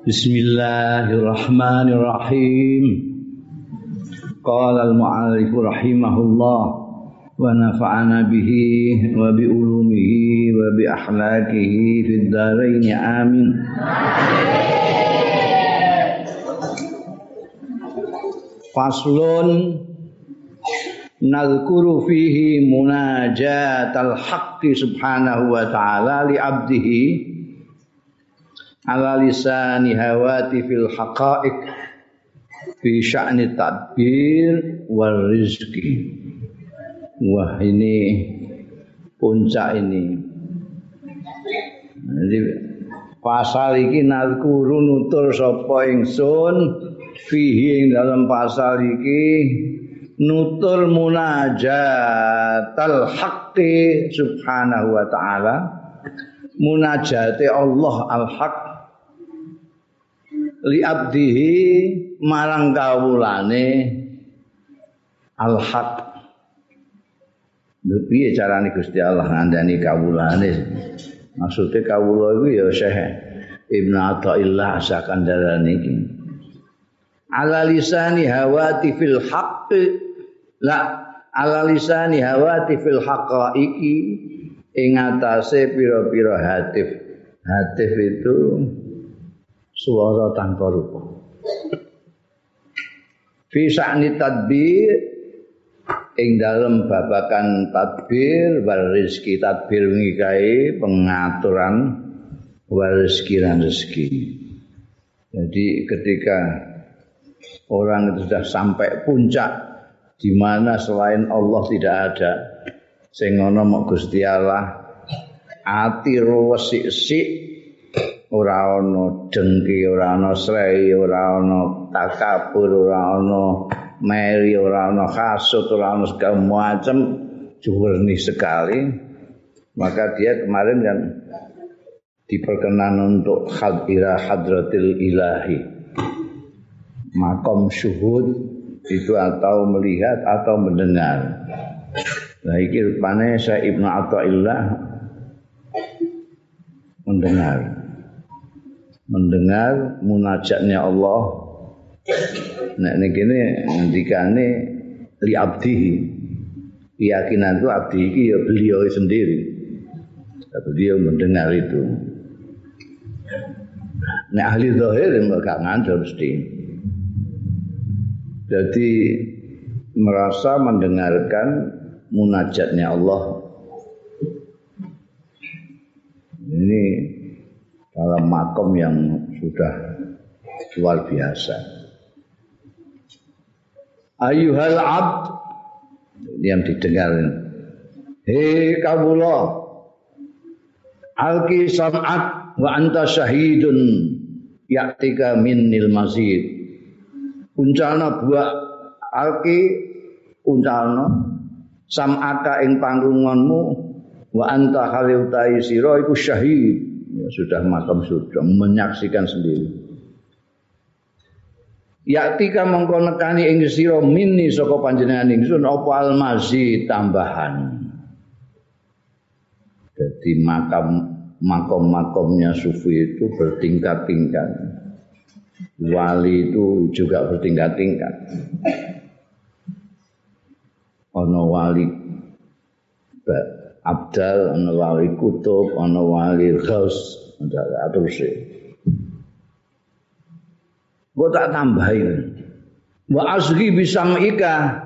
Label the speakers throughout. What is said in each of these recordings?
Speaker 1: بسم الله الرحمن الرحيم قال المعارف رحمه الله ونفعنا به وبعلومه وبأحلاكه في الدارين آمين فصل نذكر فيه مناجاة الحق سبحانه وتعالى لعبده ala lisani hawati fil haqa'iq fi sya'ni tadbir wal rizki wah ini puncak ini. Jadi pasal iki nalkuru nutur sapa ingsun fihi ing dalam pasal iki nutur munajatal haqqi subhanahu wa ta'ala. Munajate Allah al-haq li abdihi marang kawulane al haq lho piye carane Gusti Allah ngandani kawulane? Maksude kawula iku ya Syekh Ibnu Athaillah Sakandalani iki. Ala lisani hawati fil haqq. La ala lisani hawati fil haqaiqi ing atase pira-pira hatif. Hatif itu suara tanpa rupa. Fi sa'ni tadbir ing dalam babakan tadbir wal rizki tadbir ngikai pengaturan wal rizki dan rezeki. Jadi ketika orang itu sudah sampai puncak di mana selain Allah tidak ada sing ana mok Gusti Allah ati resik-sik ora ana dengki ora ana srei ora ana takabur ora ana meri ora ana hasud ora ana segala macam jurni sekali. Maka dia kemarin kan diperkenan untuk hadira hadratil ilahi. Makom syuhud itu atau melihat atau mendengar. Nah iki rupane saya Ibnu Athaillah mendengar mendengar munajatnya Allah. Nek nek ini ngendikane li abdihi. Itu abdi iki ya beliau sendiri. Beliau mendengar itu. Nek ahli zahir enggak ngandel mesti. Jadi merasa mendengarkan munajatnya Allah. Ini dalam makom yang sudah luar biasa. Ayuhal abd yang didengar. Hei kawula Alki sam'at wa anta syahidun yaktika minnil mazid. Uncalna buat alki uncalna sam'ata ing panggunganmu wa anta khaliutai sira iku syahid. ya, sudah makam sudah menyaksikan sendiri. Yaktika mengko nekani ing sira mini saka panjenengan ingsun apa almazi tambahan. Jadi makam makom-makomnya sufi itu bertingkat-tingkat. Wali itu juga bertingkat-tingkat. Ono wali abdal ana wali kutub ana wali ghaus terus Gua tak tambahin. Wa asghi bisam ika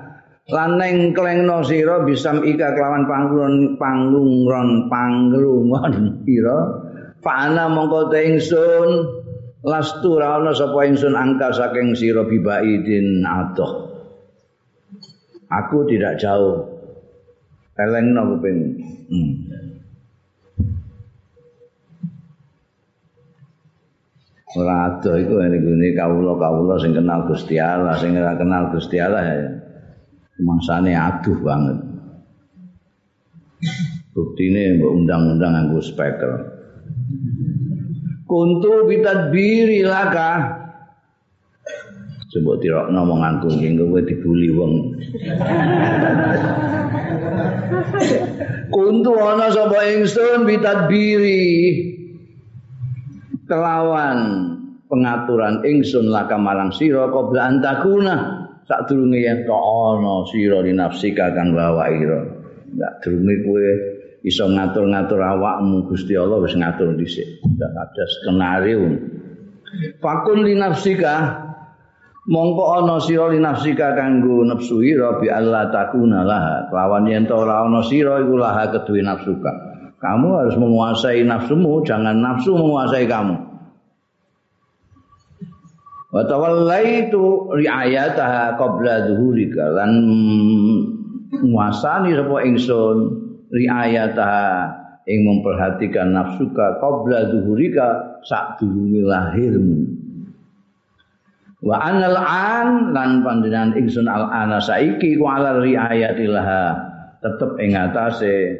Speaker 1: laneng klengno sira bisam ika kelawan panglun panglungron panglungon ira fana mongko te ingsun lastu ra ana sapa ingsun angka saking sira bibaidin adoh. Aku tidak jauh elengno kuping. Hmm. Ora ado iku ngene kawula-kawula sing kenal Gusti Allah, sing ora kenal Gusti Allah ya. Mangsane aduh banget. Buktine mbok undang-undang nganggo speaker. Kuntu bitadbiri laka Coba tirok ngomonganku iki kowe dibuli wong. Kuntu ana sapa ingsun bitadbiri. Kelawan pengaturan ingsun laka marang sira qabla antakuna sadurunge yen ana sira linafsika kang bawa ira. Ndak durunge kowe iso ngatur-ngatur awakmu Gusti Allah wis ngatur dhisik. Ndak ada skenario. Fakun linafsika mongko ana sira linafsika kanggo nafsu ira bi Allah takuna laha. Lawan yen to ora ana sira iku keduwe nafsuka. Kamu harus menguasai nafsumu jangan nafsu menguasai kamu. Wa tawallaitu riayataha qabla dhuhurika lan nguasani sapa ingsun riayataha ing memperhatikan nafsuka qabla dhuhurika sak durunge lahirmu wa anal an lan panjenengan ingsun al ana saiki ku ala riayatillah tetep ing atase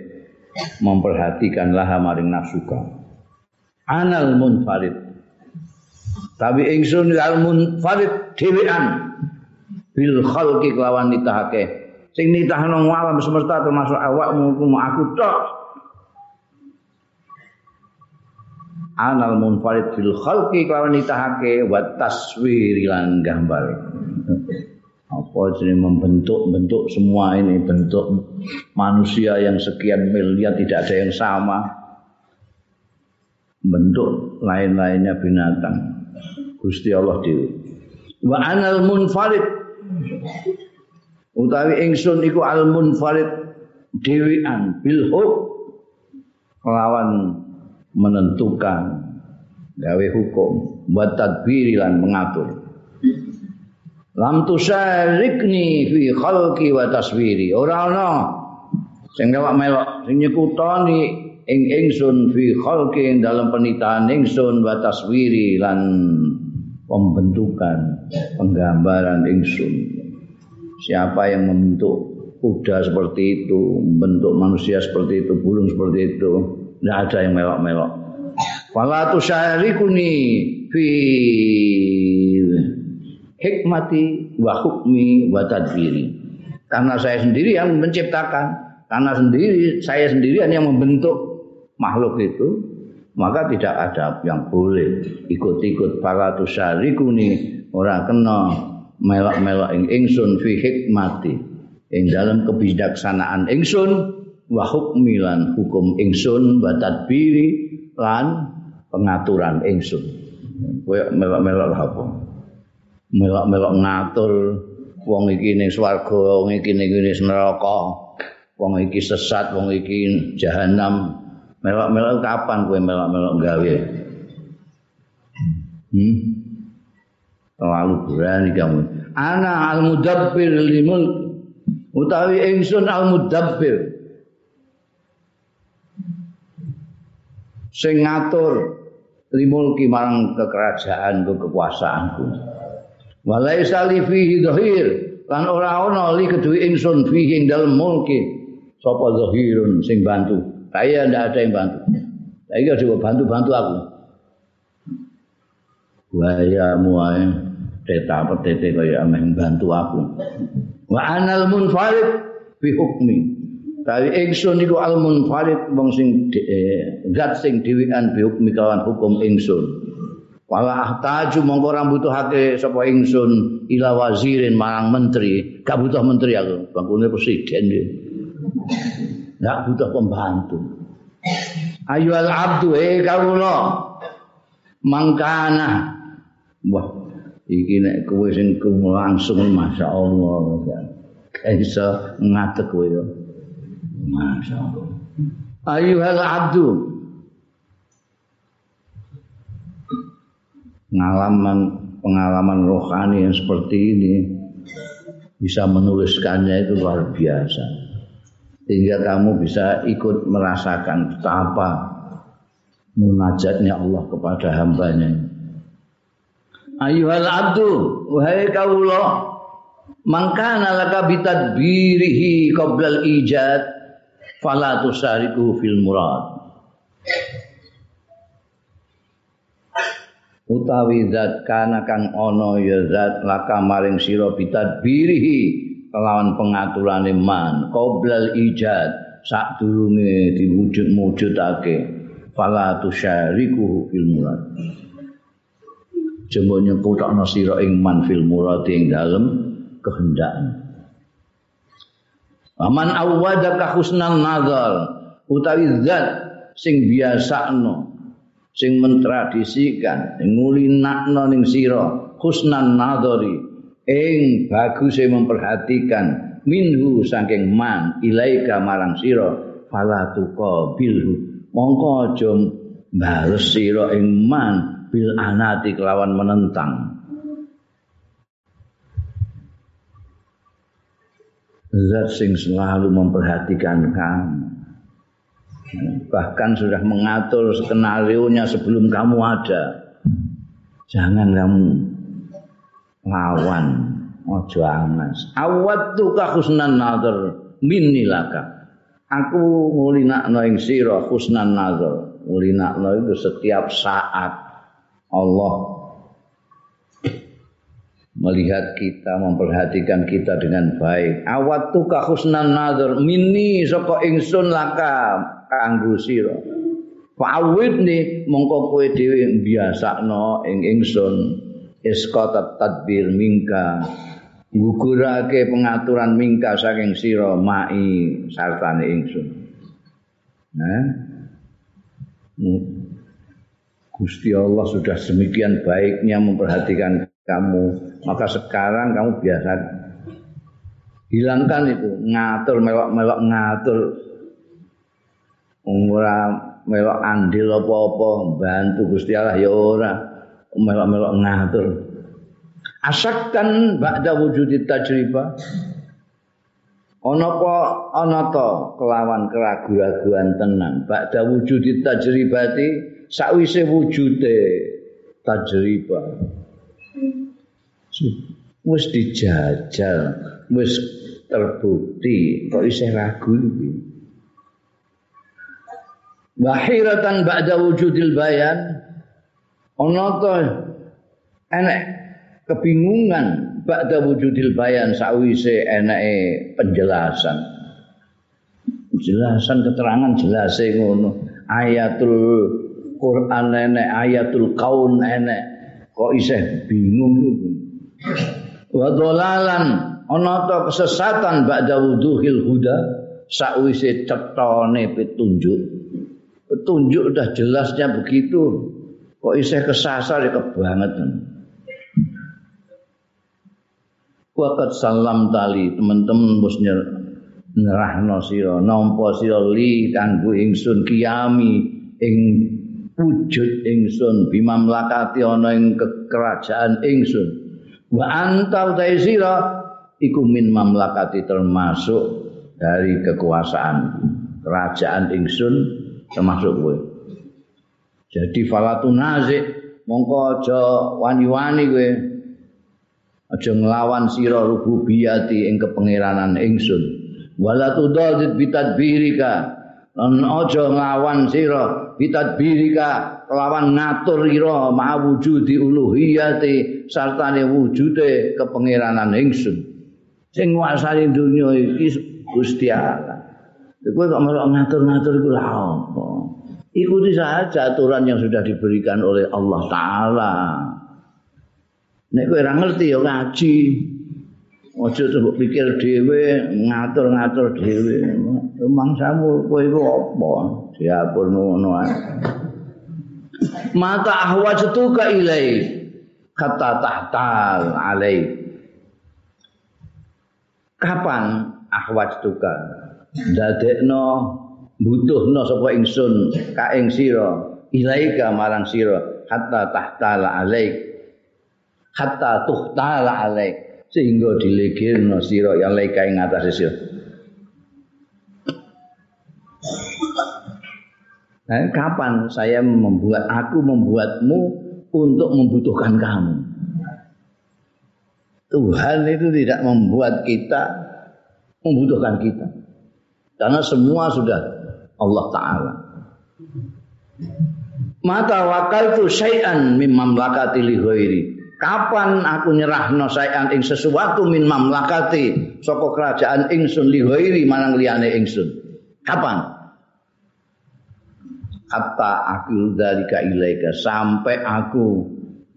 Speaker 1: memperhatikan laha maring nafsuka anal munfarid Tapi ingsun kal munfarid dhewean bil khalqi kelawan nitahake. Sing nitahno alam semesta termasuk awakmu aku tok. Anal munfarid bil khalqi kelawan nitahake wa taswir lan gambar. Apa jenis membentuk-bentuk semua ini bentuk manusia yang sekian miliar tidak ada yang sama. Bentuk lain-lainnya binatang. Gusti Allah dhewe. Wa anal munfarid utawi ingsun iku al munfarid dhewean bil lawan menentukan gawe hukum buat tadbiri lan mengatur. Lam tusarikni fi khalqi wa taswiri. Ora ana sing melok sing nyekutoni ing ingsun fi khalqi ing dalam penitaan ingsun wa taswiri lan pembentukan penggambaran ingsun. Siapa yang membentuk kuda seperti itu membentuk manusia seperti itu burung seperti itu tidak ada yang melok-melok. Fala tusyarikuni fi hikmati wa hukmi wa tadbiri. Karena saya sendiri yang menciptakan karena sendiri saya sendirian yang membentuk makhluk itu maka tidak ada yang boleh ikut-ikut. Para tusarikuni ora kena melok-melok ing ingsun fi hikmati. Ing dalam kebijaksanaan ingsun wa hukmi lan hukum ingsun wa tadbiri lan pengaturan ingsun. Kowe melok-melok apa? Melok-melok ngatur wong iki ning swarga wong iki ning neraka wong iki sesat wong iki jahanam. Melok-melok kapan kowe melok-melok gawe? Hmm? Terlalu berani kamu. Ana al mudabbir limul utawi ingsun al mudabbir sing ngatur limulki marang kekerajaanku kekuasaanku walai sali fihi dhahir lan ora ana li kedue ingsun fihi ing dalem mulki sapa zahirun sing bantu Saya tidak ada yang bantu. Saya kira coba bantu-bantu aku. Waya muai teta petete kaya ameh bantu aku. Wa anal munfarid bi hukmi. Tapi ingsun iku al munfarid wong sing eh, zat sing dhewean bi hukmi kawan hukum ingsun. Wala ahtaju mongko ora butuhake sapa ingsun ila wazirin marang menteri, gak butuh menteri aku, bangkune presiden dia. Enggak butuh pembantu. Ayu al abdu eh kawula mangkana. Wah, iki nek kowe sing langsung masyaallah. Iso ngadeg kowe yo. Masyaallah. Ayu al abdu. Pengalaman pengalaman rohani yang seperti ini bisa menuliskannya itu luar biasa. sehingga kamu bisa ikut merasakan betapa munajatnya Allah kepada hambanya. Ayuhal abdu, wahai kaulah, mangkana laka bitadbirihi qoblal ijad, fala tusariku fil murad. Utawi zat kana kang ono ya zat laka maring sira bitadbirihi kelawan pengaturane man. Qoblal ijad sak durunge diwujud-wujudake. Fala tusyariku fil murad. Jembok nyekutokno sira ing man fil muradi ing dalem kehendak Aman awwadaka husnan nazar utawi zat sing biasakno sing mentradisikan ngulinakno ning sira husnan nadhari ing baguse memperhatikan minhu saking man ilaika marang sira fala tuqabilhu mongko aja bales sira ing man bil anati kelawan menentang zat sing selalu memperhatikan kamu. Bahkan sudah mengatur skenario nya sebelum kamu ada. Jangan kamu lawan. Ojo angas awattu ka husnan nazar. Minni laka. Aku ngulinakno ing sira husnan nazar. Ngulinakno itu setiap saat. Allah melihat kita, memperhatikan kita dengan baik. Awat tu husnan nazar minni saka ingsun laka kanggo sira. Fa'awid ni mongko kowe dhewe biasakno ing ingsun iskata tadbir mingka gugurake pengaturan mingka saking sira mai sartane ingsun. Nah. Gusti Allah sudah semikian baiknya memperhatikan kamu, maka sekarang kamu biasa hilangkan itu. Ngatur melok-melok ngatur. Ora melok andil apa-apa bantu Gusti Allah ya ora. Melok-melok ngatur. Asakkan ba'da wujudi tajriba ana apa ana to kelawan keraguan-raguan tenan. Ba'da wujudi tajribati sakwise wujude tajriba wis dijajal wis terbukti kok isih ragu iki? Wahiratan ba'da wujudil bayan ana to enek kebingungan ba'da wujudil bayan sawise enake penjelasan. Penjelasan keterangan jelas ngono. Ayatul Quran enek ayatul kaun enek kok isih bingung wa dolalan ana to kesesatan ba'da wuduhil huda sakwise cetone petunjuk. Petunjuk udah jelasnya begitu. Kok isih kesasar ya kebangetan Wakat salam tali teman-teman bos nyerahno sira nampa sira li kanggo ingsun kiami ing wujud ingsun bimamlakati ana ing kerajaan ingsun wa anta utai sira iku min mamlakati termasuk dari kekuasaan kerajaan ingsun termasuk kowe. Jadi falatu nazik mongko aja wani-wani kowe. Aja nglawan sira rububiyati ing kepangeranan ingsun. Wala tudadzid bitadbirika. Lan aja nglawan sira bitadbirika kelawan ngatur ira ma'wujudi uluhiyati sartane wujude kepangeranan ingsun. Sing nguasani dunya iki Gusti Allah. Kowe kok malah ngatur-ngatur iku lha apa? Ikuti saja aturan yang sudah diberikan oleh Allah taala. Nek kowe ora ngerti ya ngaji. Aja coba pikir dhewe, ngatur-ngatur dhewe. Mangsamu kowe iku apa? Diapun ngono. Mata ahwajtuka ilai kata tahtal alai. Kapan ahwajtuka? dadekno butuhno sapa ingsun ka ing sira? Ilaika marang sira? Hatta tahtala alaik hatta tuhtala alaik sehingga dilegirno sira yang laika ing atas sira. Nah, kapan saya membuat aku membuatmu untuk membutuhkan kamu? Tuhan itu tidak membuat kita membutuhkan kita. Karena semua sudah Allah Ta'ala. Mata wakal tu syai'an min mamlakati li. Kapan aku nyerahno syai'an ing sesuatu min mamlakati saka kerajaan ingsun li ghairi marang liyane ingsun. Kapan? Hatta aku dalika ilaika sampai aku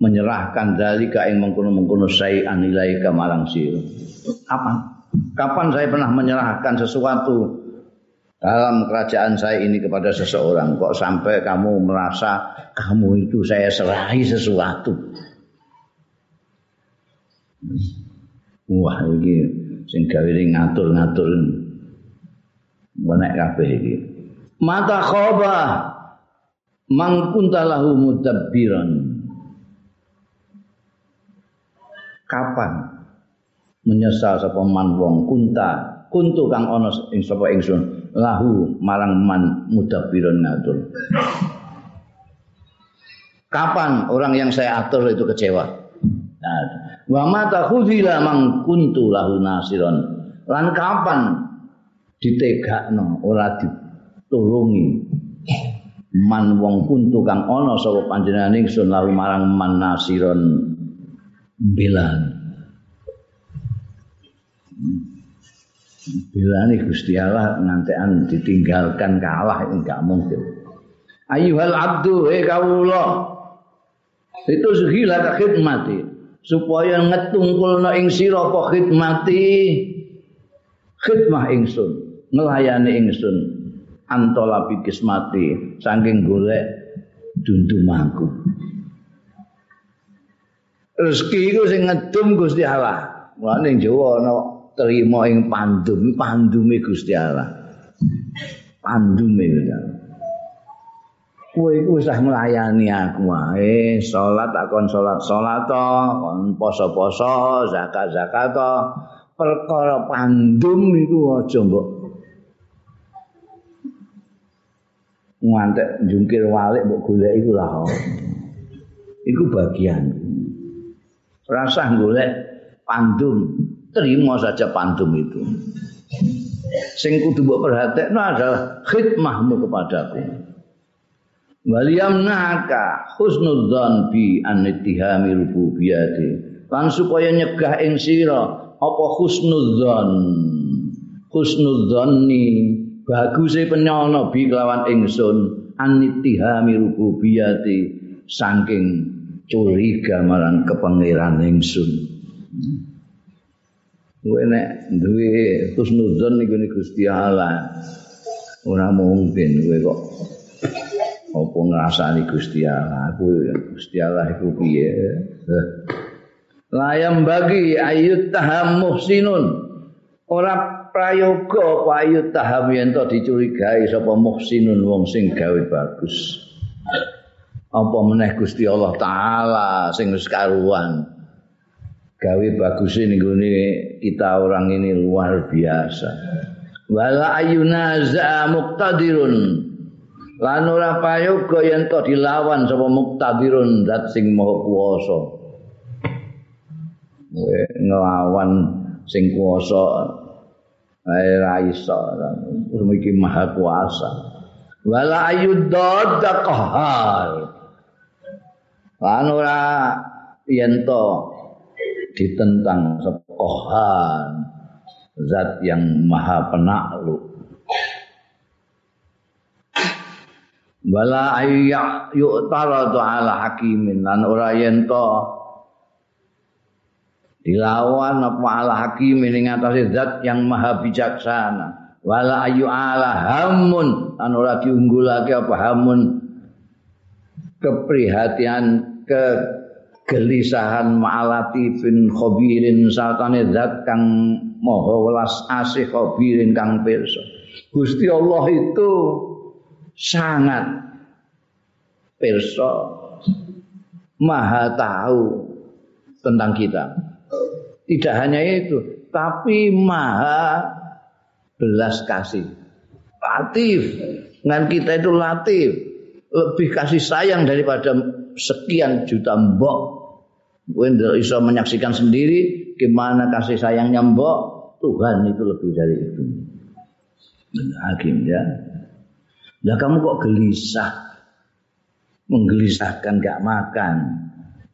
Speaker 1: menyerahkan dalika ing mengkono-mengkono sayan ilaika marang sira. Kapan? Kapan saya pernah menyerahkan sesuatu dalam kerajaan saya ini kepada seseorang kok sampai kamu merasa kamu itu saya serahi sesuatu. Wah ini sing gawe ngatur-ngatur banyak kabeh iki. Mata khoba mangkunta lahu mudabbiran. Kapan menyesal sapa man wong kunta kuntu kang ana ing sapa ingsun lahu marang man mudabbiran ngatur. Kapan orang yang saya atur itu kecewa? Nah, wa mata mang kuntu lahu nasiron. Lan kapan ditegakno ora ditulungi man wong kuntu kang ana sapa panjenengan ingsun lahu marang man nasiron belan. Bilani Gusti Allah ngantekan ditinggalkan kalah enggak mungkin. Ayuhal abdu he kawula itu segila ka khidmati supaya ngetungkulna ing sira apa khidmati khidmah ingsun nglayani ingsun antola kismati saking golek dundumaku rezeki iku sing ngedum Gusti Allah. Mulane Jawa ana terima ing pandum pandume Gusti Allah. Pandume kowe iku wis nglayani aku wae salat akon salat salat to kon poso-poso zakat-zakat to. Perkara pandum iku aja mbok ngantek jungkir walik mbok golek iku lah. Iku bagian. Rasa golek pandum terima saja pandum itu. Sing kudu mbok perhatekno adalah khidmahmu kepadaku. Waliyam naka husnudzon bi anittihami rububiyati. Lan supaya nyegah ing sira apa husnudzon. Husnudzonni baguse penyono bi kelawan ingsun anittihami rububiyati saking curiga marang kepangeran ingsun. Kowe nek duwe husnudzon niku Gusti Allah. Ora mungkin kowe kok apa ngrasani Gusti Allah aku Gusti Allah iku piye layam bagi ayut taham muhsinun ora prayoga ayut taham yen to dicurigai sapa muhsinun wong sing gawe bagus. Apa meneh Gusti Allah taala sing wis karuan? Gawe bagus ning kita orang ini luar biasa. Wala ayuna za muqtadirun. Lan ora payoga yen to dilawan sapa muktadirun zat sing maha kuwasa. Nglawan sing kuwasa ae ra iso. Iki maha kuasa. Wala ayudad qahar. Lan ora yen to ditentang sapa zat yang maha penakluk. Wala ayya yu'taradu ala hakimin. Lan ora yen to dilawan apa ala hakimin ing atase zat yang maha bijaksana. Wala ayu ala hamun. Lan ora diunggulake apa hamun. Keprihatian ke gelisahan ma'alatifin khobirin. Satane zat kang maha welas asih khobirin kang pirsa. Gusti Allah itu sangat perso maha tahu tentang kita. Tidak hanya itu, tapi maha belas kasih. Latif. Dengan kita itu latif. Lebih kasih sayang daripada sekian juta mbok. Gue bisa menyaksikan sendiri gimana kasih sayangnya mbok. Tuhan itu lebih dari itu. Hakim ya. Lah kamu kok gelisah? Menggelisahkan gak makan,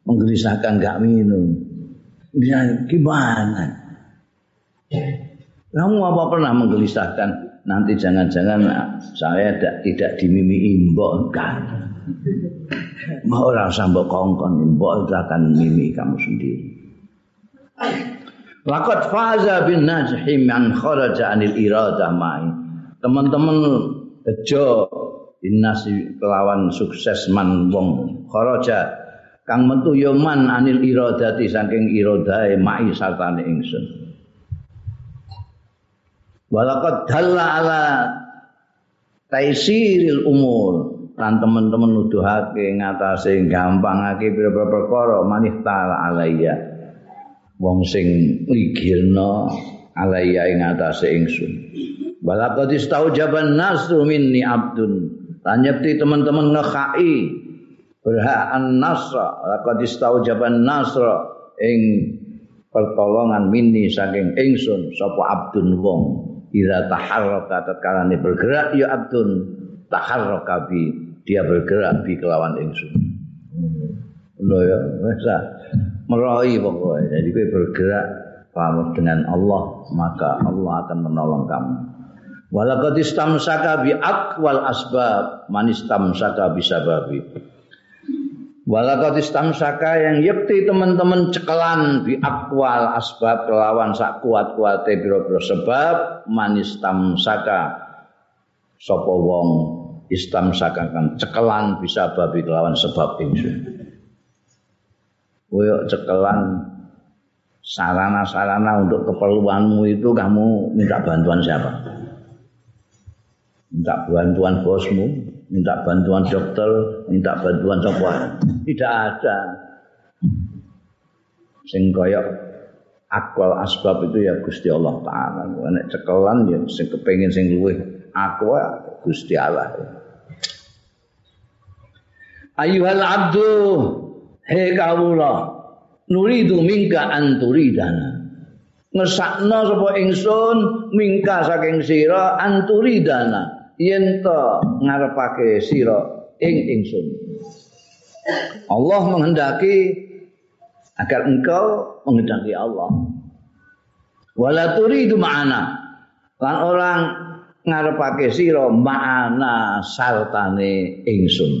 Speaker 1: menggelisahkan gak minum. Ya, gimana? Kamu apa pernah menggelisahkan? Nanti jangan-jangan saya tidak, tidak dimimi imbok kan? Mau ora usah mbok kongkon, mbok akan mimi kamu sendiri. Laqad faza bin najhi man kharaja anil iradah mai. Teman-teman bejo dinasi kelawan sukses man wong kharaja kang metu ya man anil iradati saking iradahe mai sartane ingsun. Walaqad dalla ala taisiril umur. Lan teman-teman nuduhake ngatasé gampangake pira-pira perkara manih ta'ala alayya wong sing ligirna alaiya ing atase ingsun. Balaqad istaujaban nasru minni abdun. Tanyepti teman-teman ngekai berhak an nasra laqad istaujaban nasra ing pertolongan minni saking ingsun sapa abdun wong ila taharraka tatkala bergerak ya abdun taharraka bi dia bergerak bi kelawan ingsun lho ya wis merohi pokoknya. Jadi kau bergerak pamit dengan Allah, maka Allah akan menolong kamu. Walaqad istamsaka bi aqwal asbab, man istamsaka bi Walaqad istamsaka yang yakti teman-teman cekelan bi akwal asbab kelawan sak kuat-kuate pira-pira sebab man istamsaka sapa wong istamsaka kan cekelan bisa babi kelawan sebab ingsun. koyo cekelan sarana-sarana untuk keperluanmu itu kamu minta bantuan siapa? Minta bantuan bosmu, minta bantuan dokter, minta bantuan siapa? Tidak ada. Sing koyo akwal asbab itu ya Gusti Allah Taala. Nek cekelan ya sing kepengin sing luwih akwa Gusti Allah. Ayuhal abdu Hei kawula nuridu mingka anturidana ngesakno sapa ingsun mingka saking sira anturidana yen to ngarepake sira ing ingsun. Allah menghendaki agar engkau menghendaki Allah. Wala turidu ma'ana. Lan orang ngarepake sira ma'ana sartane ingsun.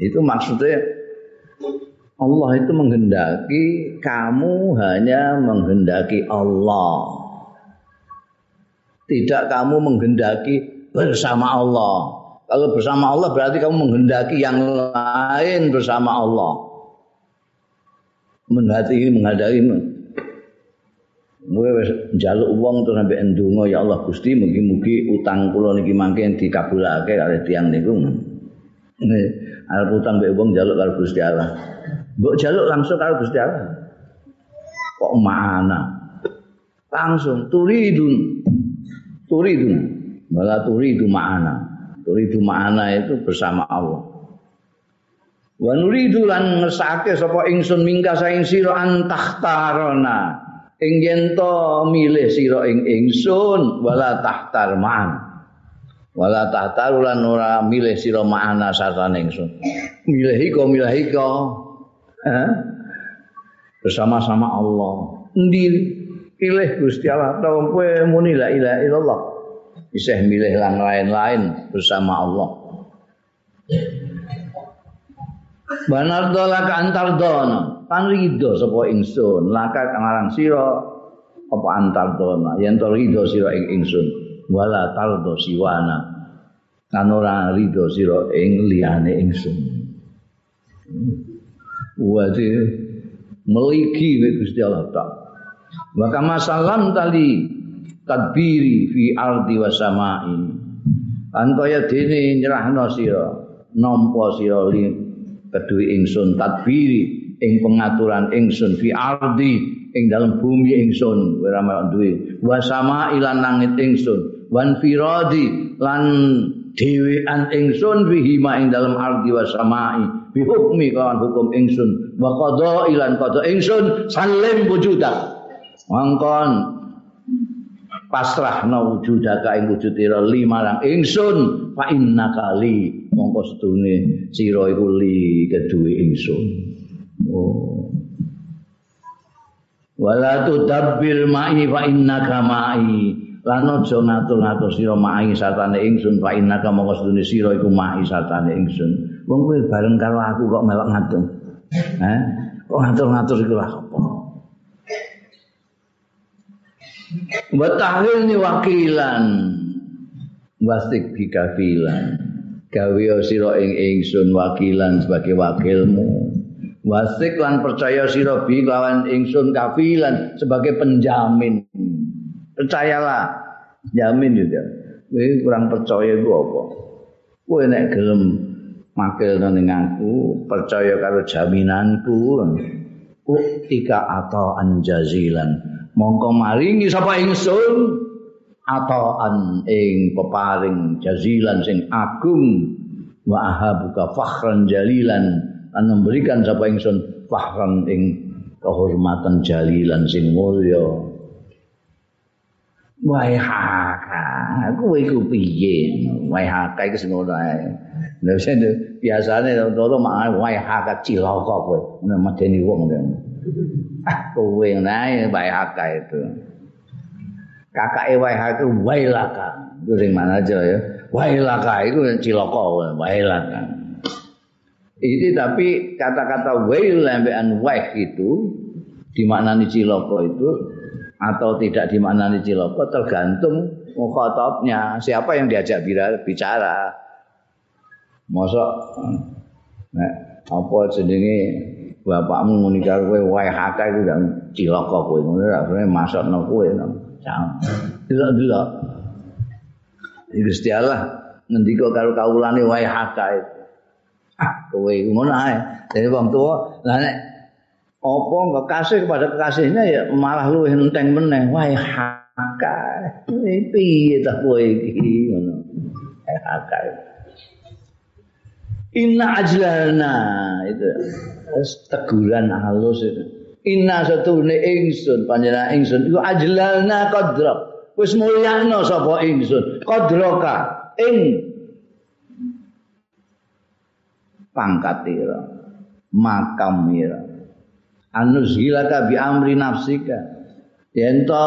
Speaker 1: Itu maksudnya Allah itu menghendaki kamu hanya menghendaki Allah. Tidak kamu menghendaki bersama Allah. Kalau bersama Allah berarti kamu menghendaki yang lain bersama Allah. Menghati menghadiri Gue jaluk uang tuh sampai endungo ya Allah Gusti mugi-mugi utang kula niki mangke dikabulake kali tiang niku. Arep utang mbek wong jaluk karo Gusti Allah. Mbok jaluk langsung karo Gusti Allah. Kok mana? Langsung turidun. Turidun. Malah turidu ma'ana. Turidu ma'ana itu bersama Allah. Wa nuridu lan ngersake sapa ingsun mingka saing sira antahtarona. Ing yen milih sira ing ingsun wala tahtar ma'an. Wala tahtar lan ora milih sira ma'ana sartane ingsun. Milih iko milih iko. bersama-sama Allah. Endi pilih Gusti Allah atau kowe muni la ilaha illallah. Bisa milih yang lain-lain bersama Allah. Banar dola ka antar dona, kan rido sapa ingsun, laka kangarang sira apa antar dona, yen to rido sira ing ingsun, wala tardo siwana. Kan ora rido sira ing liyane ingsun. Wadi meliki Gusti Allah ta. Wa kama salam tali tadbiri fi ardi wa samai. Antaya dene nyerahno sira nampa sira li kedue ingsun tadbiri ing pengaturan ingsun fi ardi ing dalam bumi ingsun. Ora duwe. Wa samai lan langit ingsun. Wan firadi lan dhewean ingsun fihi ma ing dalam ardi wa samai. Bi hukmi kawan hukum ingsun. Wa qada ilan qada ingsun. Salim wujudak mangkon pasrahna wujudaka ing wujudira lima lang ingsun fa inna kali mongko sedune sira iku li keduwe ingsun oh wala tudabbir ma'i fa innaka ma'i lan aja ngatur-ngatur sira ma'i satane ingsun fa innaka mongko sedune sira iku ma'i satane ingsun Wong kowe bareng karo aku kok melok ngatur. Hah? Kok ngatur-ngatur iku lah apa? Wa ni wakilan. Wasik bikafilan. Gawe sira ing ingsun wakilan sebagai wakilmu. Wasik lan percaya sira bi lawan ingsun kafilan sebagai penjamin. Percayalah, jamin juga. Kowe kurang percaya iku apa? Kowe nek gelem makil ning aku, percaya karo jaminanku. Uktika atau anjazilan. Mongko maringi sapa ingsun atau an ing peparing jazilan sing agung wa ahabuka fakhran jalilan an memberikan sapa ingsun fakhran ing kehormatan jalilan sing mulya Wai haka, kowe iku piye? Wai haka iku sing ngono ae. Lha sing biasane to mak wai haka cilaka kowe. Ngono medeni wong kowe nae wai haka itu. Kakake wai haka wai laka. Iku sing mana aja ya. Wai laka iku cilaka wai laka. Ini tapi kata-kata wail lambean waih itu dimaknani cilaka itu atau tidak dimaknani ciloko tergantung mukhatabnya siapa yang diajak bicara mosok nek apa jenenge bapakmu muni karo kowe wae hakah iku gak cilaka kowe. Ngono ra masuk masukno kowe delok-delok Gusti Allah ngendika karo kawulane wae hakah ah kowe ngono ae. Dadi wong tuwa lah nek apa kekasih kepada kekasihnya ya malah lu enteng meneh. Wah haka piye ta kowe iki? Ngono. Haka inna ajlalna itu. Teguran halus itu. Inna satune ingsun panjenengan ingsun. Iku ajlalna qadra wis mulyana sapa ingsun? Qadraka ing pangkatira makamira anus hilaka bi amri nafsika. Yen to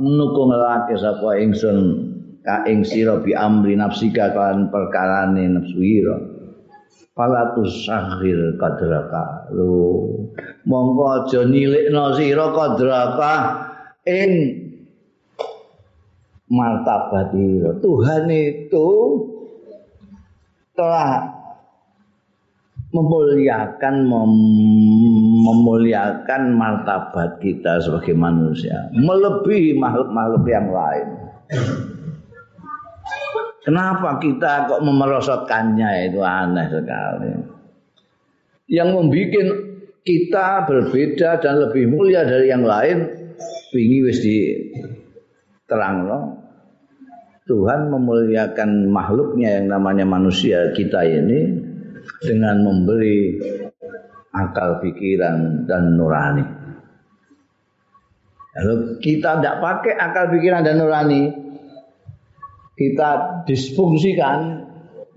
Speaker 1: nukung lake sapa ingsun ka ing sira bi amri nafsika kan perkarane nafsu ira fala tusahir kadraka lu monggo aja nilikno sira kadraka ing martabat Tuhan itu telah memuliakan mem memuliakan martabat kita sebagai manusia melebihi makhluk-makhluk yang lain. Kenapa kita kok memerosotkannya itu aneh sekali. Yang membuat kita berbeda dan lebih mulia dari yang lain, ini wis di terang no. Tuhan memuliakan makhluknya yang namanya manusia kita ini dengan memberi akal pikiran dan nurani. Kalau kita tidak pakai akal pikiran dan nurani, kita disfungsikan,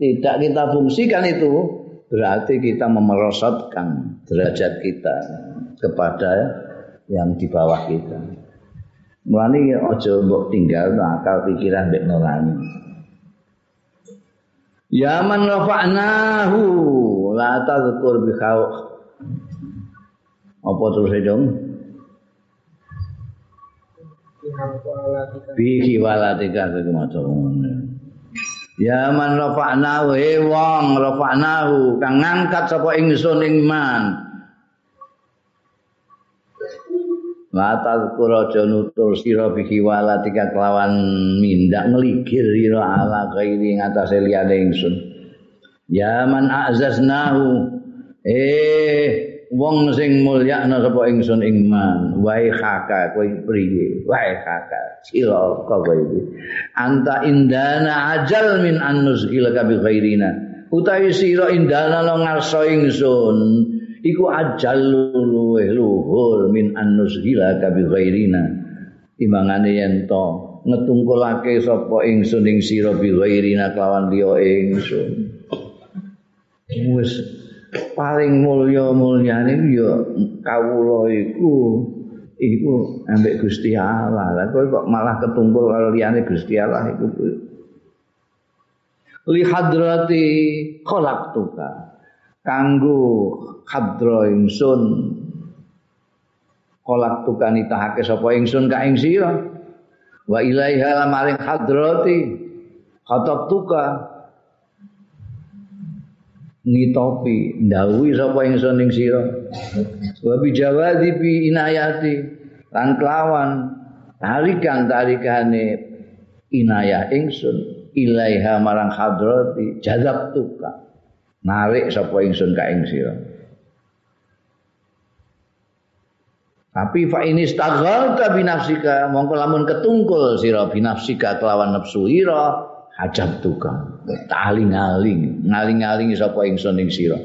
Speaker 1: tidak kita fungsikan itu, berarti kita memerosotkan derajat kita kepada yang di bawah kita. Mulane ojo mbok tinggal akal pikiran mbek nurani. Ya man rafa'nahu la tadhkur bi Apa terus dong? Bi walatika iku maca Ya man rafa'nahu he wong rafa'nahu kang ngangkat sapa ingsun ing man. La tadhkur aja nutur sira bi walatika kelawan mindak ngeligir ira ala ghairi ngatasé liyane ingsun ya man azaznahu eh wong sing mulyakna sapa ingsun ing man wae khaka kowe priye? Wae khaka sira kowe iki. Anta indana ajal min annuzhil ka bi ghairina. Utawi sira indana lo ngarsa ingsun iku ajal luweh luhur min annuzhil ka bi ghairina. Timbangane yen to ngetungkulake sapa ingsun ing sira bi ghairina kelawan liya ingsun. Wis paling mulya mulyane ya kawula iku iku ambek Gusti Allah. Lah kok malah ketungkul karo liyane Gusti Allah iku li hadrati khalaqtuka kanggo hadra ingsun. Kolak tukani tahake sapa ingsun ka ing sira? Wa ilaiha maring hadrati ngitopi ndawuhi sapa ingsun ing sira wa bijawadi bi inayati lan kelawan tarikan tarikane inayah ingsun ilaiha marang hadrati jazab tuka narik sapa ingsun ka ing sira Tapi fa ini staghalta binafsika mongko lamun ketungkul sira binafsika kelawan nafsu ira hajab tuka. Taling-aling, ngaling-aling sapa ingsun ing sira.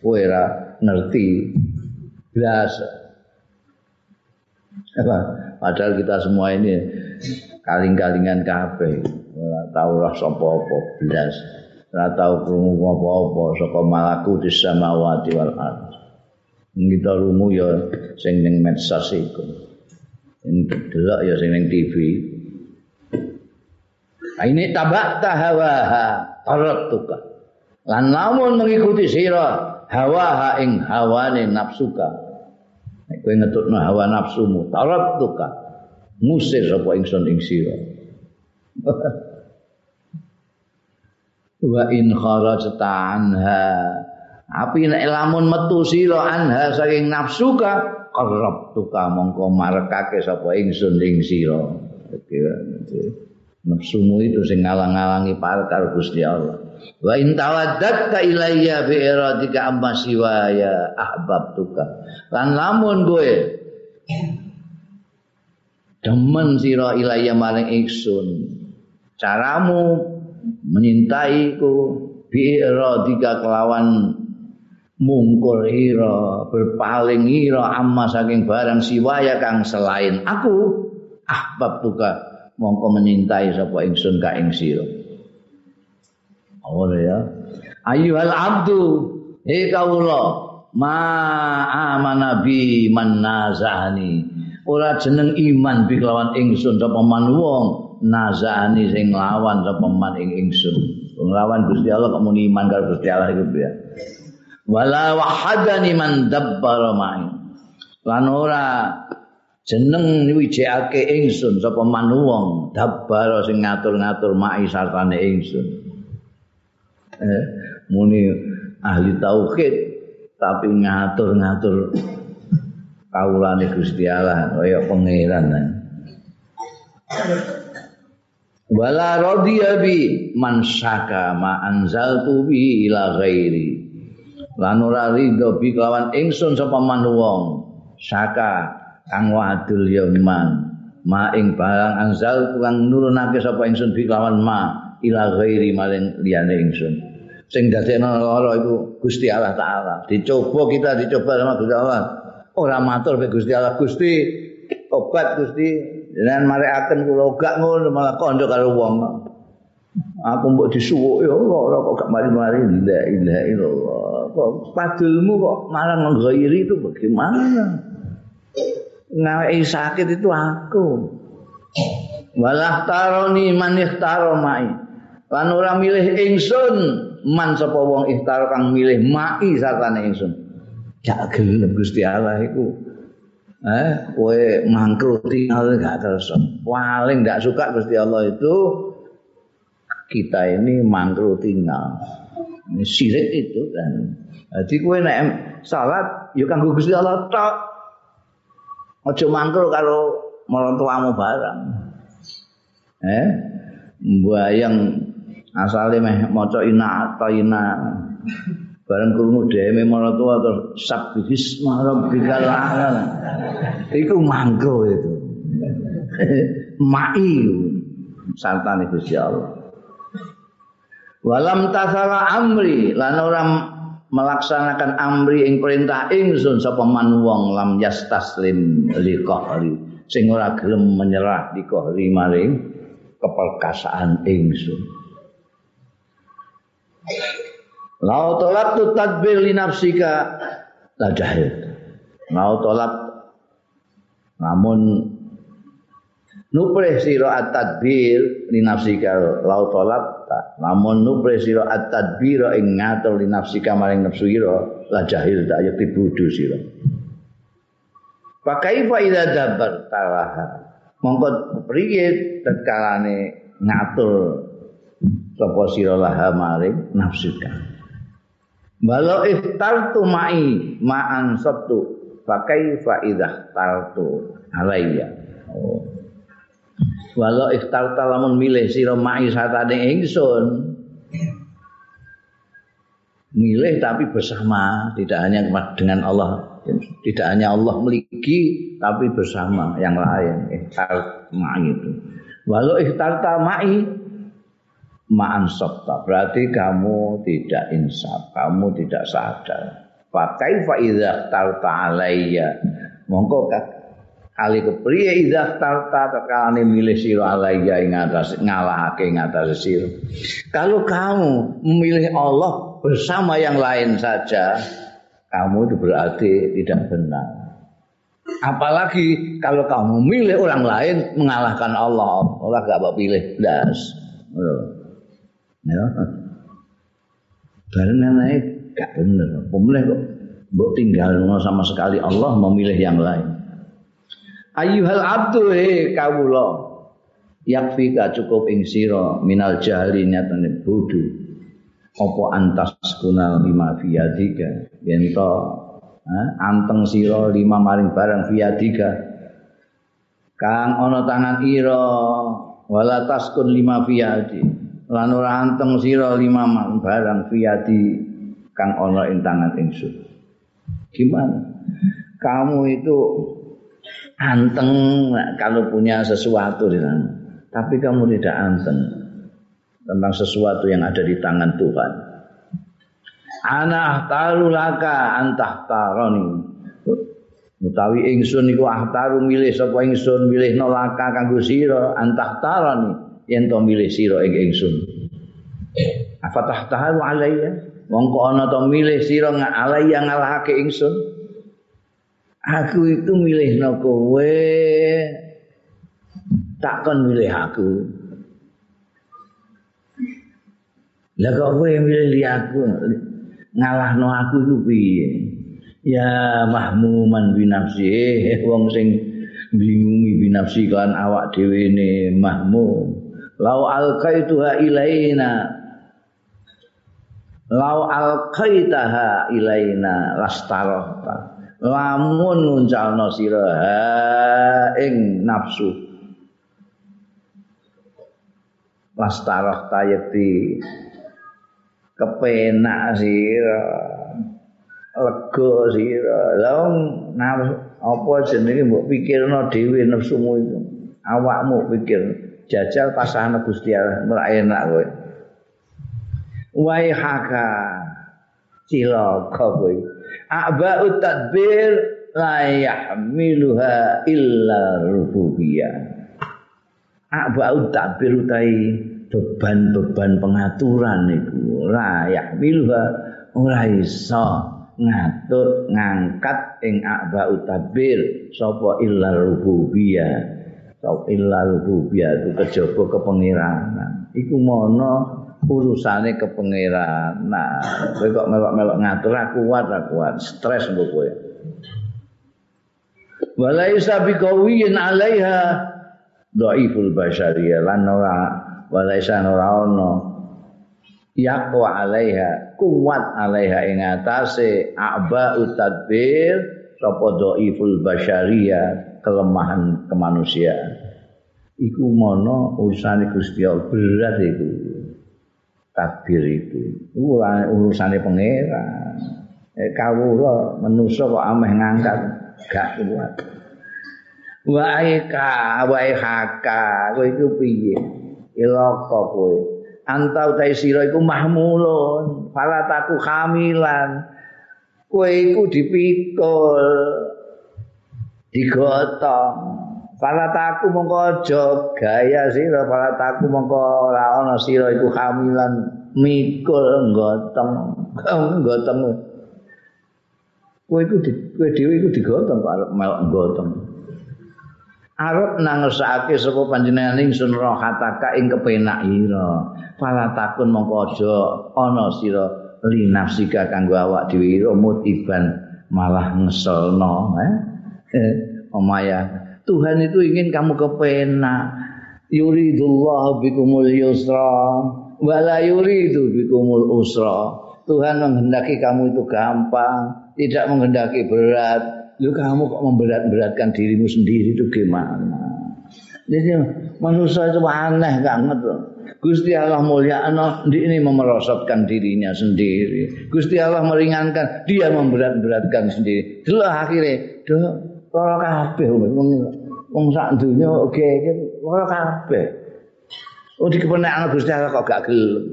Speaker 1: Kowe ora ngerti blas. Padahal kita semua ini kaling-kalingan kabeh. Ora tau roh sapa apa blas. Ora tau krungu apa-apa saka malakutis samawati wal ardh. kita rumu ya sing ning medsos iku sing delok ya sing ning TV ini tabak tahawaha tuka. Lan lamun mengikuti sira hawa ing hawane nafsuka. Nek kowe ngetutno hawa nafsumu tuka. Musir sapa ingsun ing sira wa in kharajta anha. Api nek lamun metu sira anha saking nafsuka tuka mongko marekake sapa ingsun ing sira. Nafsumu itu sing ngalang-alangi parek karo Gusti Allah. Wa in tawaddatta ilayya bi iradika amma siwaya ahbab tuka. Lan lamun kowe demen sira ilayya maring ingsun. Caramu menyintaiku bi iradika kelawan mungkur ira berpaling ira amma saking barang siwaya kang selain aku ahbab tuka mongko menyintai sapa ingsun ka ing sira. Ora ya. Ayyuhal abdu he kawula ma amana bi man nazani ora jeneng iman bi kelawan ingsun sapa man wong nazani sing lawan sapa man ing ingsun. Nglawan Gusti Allah muni iman karo Gusti Allah iku ya wala wahadani man dabbara ma'i lan ora jeneng wijekake ingsun sapa manuwong dabbara sing ngatur-ngatur ma'i sartane ingsun. Eh muni ahli tauhid tapi ngatur-ngatur kaulane Gusti Allah kaya pangeran. Wala radiya bi man syaka ma anzaltu bi ila ghairi. Lan ora ridho bi kelawan ingsun sapa man wong saka kang wadul ya man ma ing barang anzal kang nurunake sapa ingsun bi kelawan ma ila ghairi maring liyane ingsun. Sing dadekno lara iku Gusti Allah taala. Dicoba kita dicoba sama Gusti Allah. Ora matur be Gusti Allah. Gusti obat Gusti. Jenengan marekaken kula gak ngono malah kandha karo wong. Aku mbok disuwuk ya Allah kok gak mari-mari? La ilaha illallah kok padulmu kok malah menggairi itu bagaimana? Ngai sakit itu aku. Walah taroni man ikhtaro mai. Lan ora milih ingsun man sapa wong ikhtaro kang milih mai sartane ingsun. Gak gelem Gusti Allah iku. Eh, kowe mangkruti gak kersa. Paling gak suka Gusti Allah itu kita ini mangkruti tinggal. Sirik itu kan. Jadi kowe nek salat ya kanggo Gusti Allah tok. Aja mangkel karo marang barang. Eh? Mbayang asale meh maca ina ta ina. Bareng krungu dhewe marang tua terus sabbihis rabbikal a'la. Iku mangkel itu. Mai sartane Gusti Allah. Walam tasala amri lan orang melaksanakan amri ing perintah ingsun sapa man wong lam yastaslim li qahri sing ora gelem menyerah di qahri maring keperkasaan ingsun Lau tolak tu tadbir li nafsika la jahil. Lau tolak namun nupreh sira at tadbir li nafsika lau tolak sabta lamun nupre sira at-tadbira ing ngatur li nafsika maring nafsu ira la jahil tak yakti bodho sira Pakai faida dabar talaha. Mongko priye tetkalane ngatur sapa sira laha maring nafsika. Walau iftartu ma'i ma'an sabtu pakai faidah tartu alayya. Oh. Walau iftarta lamun milih sira ma'i satane ingsun. Milih tapi bersama, tidak hanya dengan Allah. Tidak hanya Allah memiliki tapi bersama yang lain ihtar ma'i itu. Walau ihtarta ma'i ma'an sabta. Berarti kamu tidak insaf kamu tidak sadar. Pakai fa idza tarta alayya mongko kali kepriye idza tarta tekalane milih sira alayya ing atas ngalahake ing atas sira kalau kamu memilih Allah bersama yang lain saja kamu itu berarti tidak benar. Apalagi kalau kamu milih orang lain mengalahkan Allah, Allah gak mau pilih das. Ya. Karena naik gak benar. Pemilih kok mbok tinggal sama sekali Allah memilih yang lain. Ayuhal abdu he kawula. Yakfika cukup ing sira minal jahli nyatane bodho apa antas kunal lima fiyadika yen to anteng sira lima maring barang fiyadika kang ana tangan ira wala taskun lima fiyadi lan ora anteng sira lima barang fiyadi kang ana ing tangan ingsun. Gimana? Kamu itu anteng kalau punya sesuatu di tapi kamu tidak anteng tentang sesuatu yang ada di tangan Tuhan. Ana ahtaru laka antah taroni. Utawi ingsun iku ahtaru milih sapa ingsun milih nolaka kanggo sira antah taroni yen to milih sira ing ingsun. Apa tahtahu alayya? Mongko ana to milih sira alayya ngalahake ingsun. Aku itu milih no kowe takkan milih aku. Lah kok kowe milih aku ngalahno aku iku piye? Ya mahmuman binafsi eh, wong sing bingungi binafsi kan awak dhewe ne mahmum. Lau alqaituha ilaina Lau alqaitaha ilaina lastarota. Lamun nguncalno sira ing nafsu. Lastarota yakti kepenak sira lega sira. Lha nafsu apa jenenge mbok pikirno dhewe nafsumu itu awakmu pikir jajal pasane Gusti Allah ora enak kowe. Haka cilaka kowe aba tadbir la yahmiluha illa rububiyah aba tadbir utai beban-beban pengaturan itu layak bilha ora iso ngatur ngangkat ing akba utabir sapa illa rububiyah sapa illa rububiyah itu kejaba kepengiranan iku mono urusane kepengiranan nah kowe kok melok-melok ngatur aku kuat aku kuat. Stres mbok kowe. Wala yusabiqawiyyin alaiha dhaiful basyariyah lan ora walaisa ora ono yaqwa alaiha kuat alaiha ing atase aba utadbir sapa dhaiful basyaria kelemahan kemanusiaan. Iku mono urusane Gusti Allah berat itu takbir itu. Urusane pangeran. Eh kawula manusa kok ameh ngangkat. Gak kuat. Wa aika wa haka. Kowe iku piye? Ilaka kowe. Anta utai sira iku mahmulun. Falataku hamilan kowe iku dipikul digotong falataku mongko aja gaya sira falataku mongko ora ana sira iku hamilan mikul gotong gotong kowe iku kowe dhewe iku digotong karo melok gotong arep nangesake sapa panjenengan ingsun rohataka ing kepenak ira. Fala takun mongko aja ana sira li nafsika kanggo awak dhewe mutiban malah ngeselno eh. Omaya Tuhan itu ingin kamu kepenak yuridullah bikumul yusra wala yuridu bikumul usra Tuhan menghendaki kamu itu gampang tidak menghendaki berat lu kamu kok memberat-beratkan dirimu sendiri itu gimana? Jadi manusia itu aneh banget loh. Gusti Allah mulia ano, ini memerosotkan dirinya sendiri. Gusti Allah meringankan, dia memberat-beratkan sendiri. Dulu akhirnya, dulu kalau kabeh wong sak dunya oke ora kabeh. Oh di kepenak Gusti Allah kok gak gelem.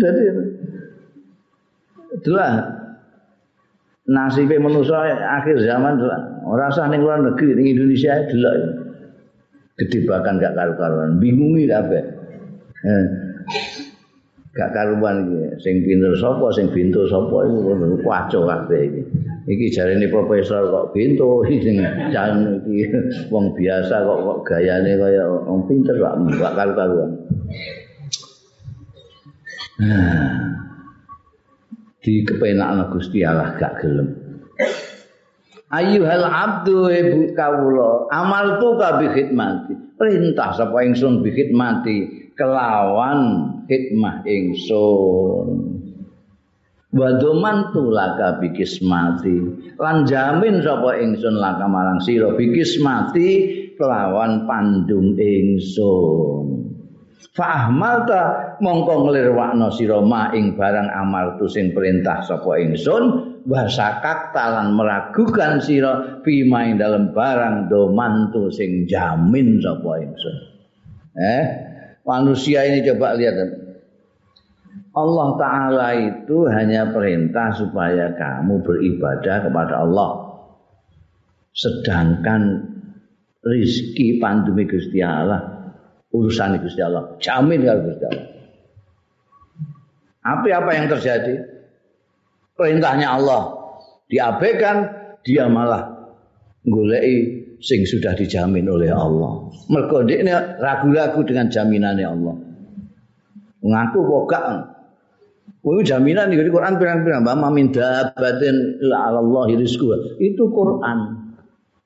Speaker 1: Jadi dulu nasibe manusa akhir zaman ora usah ning luar negeri ning Indonesia delok gede bahkan gak karu-karuan. Bingungi kabeh. Eh, gak karuan iki. Sing pinter sapa sing bintu sapa iku. Kacau kabeh iki iki jarene profesor kok bintu sing jan iki wong biasa kok kok gayane kaya wong pinter kok gak karu-karuan nah di kepenakna Gusti Allah gak gelem. Ayuhal abdu ibu kawula amal tu ka bi khidmati. Perintah sapa ingsun bi khidmati kelawan hikmah ingsun. Wa domantu laka bi kismati. Lan jamin sapa ingsun laka marang sira bi kismati kelawan pandung ingsun. Fahmalta mongko nglirwakno sira ing barang amal tu sing perintah sapa ingsun wasakak talan meragukan sira bima ing dalam barang domantu sing jamin sapa ingsun. Eh, manusia ini coba lihat Allah Ta'ala itu hanya perintah supaya kamu beribadah kepada Allah. Sedangkan rizki pandemi Gusti Allah urusan Gusti Allah. Jamin kalau Gusti Allah. Apa apa yang terjadi? Perintahnya Allah diabaikan, dia malah golei sing sudah dijamin oleh Allah. Mergo ragu-ragu dengan jaminannya Allah. Mengaku pokok Kuwi jaminan di Quran pirang-pirang mbak min dabatin la Allah rizqu. Itu Quran.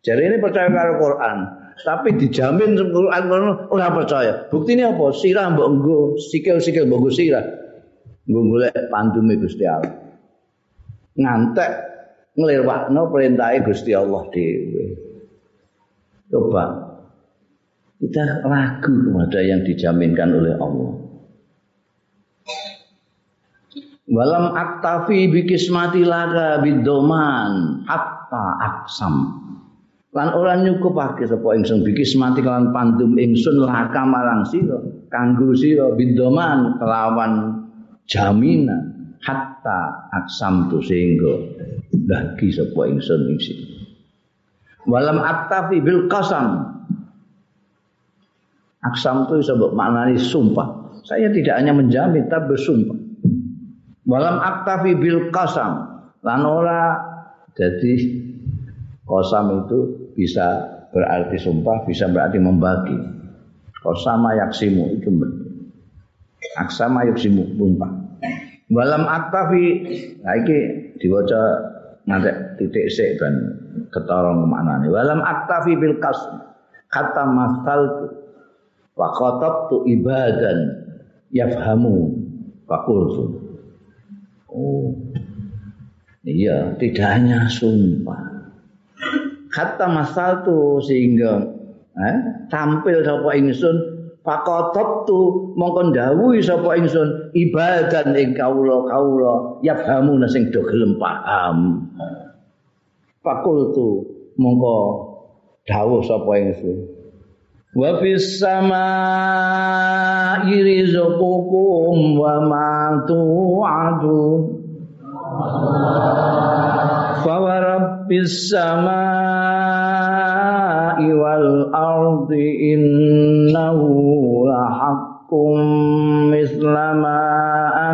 Speaker 1: Jadi ini percaya karo Quran. tapi dijamin Quran ora percaya. Buktine apa? Sirah mbok nggo, sikil-sikil mbok nggo sirah. Nggo golek pantume Gusti Allah. Ngantek nglirwakno perintahe Gusti Allah dhewe. Coba kita ragu kepada yang dijaminkan oleh Allah. Walam aktafi bikismati laga bidoman. Hatta aksam. Lan ora nyukupake sapa ingsun bikis mati kelawan pandum ingsun laka marang sira kanggo sira bindoman kelawan jaminan hatta aksam tu sehingga bagi sapa ingsun ing walam aktafi bil qasam. Aksam itu sebab maknani sumpah. Saya tidak hanya menjamin tapi bersumpah walam aktafi bil qasam lan ora jadi kosam itu bisa berarti sumpah, bisa berarti membagi. Kosama yaksimu itu aksama yaksimu sumpah. Walam aktafi, nah ini diwaca nanti titik sik dan ketorong mana nih. Walam aktafi bil kas kata masal wa tu ibadan yafhamu fakultu. Oh, iya, tidak hanya sumpah. Kata masal tu sehingga eh, tampil sapa ingsun pakotot tu mongkon dawuhi sapa ingsun ibadan ing kawula kawula yafhamu sing do gelem paham. Fakultu mongko dawuh sapa ingsun wa fis sama irizukum wa ma tu'adun. Rabbis samai wal ardi innahu la haqqum mislama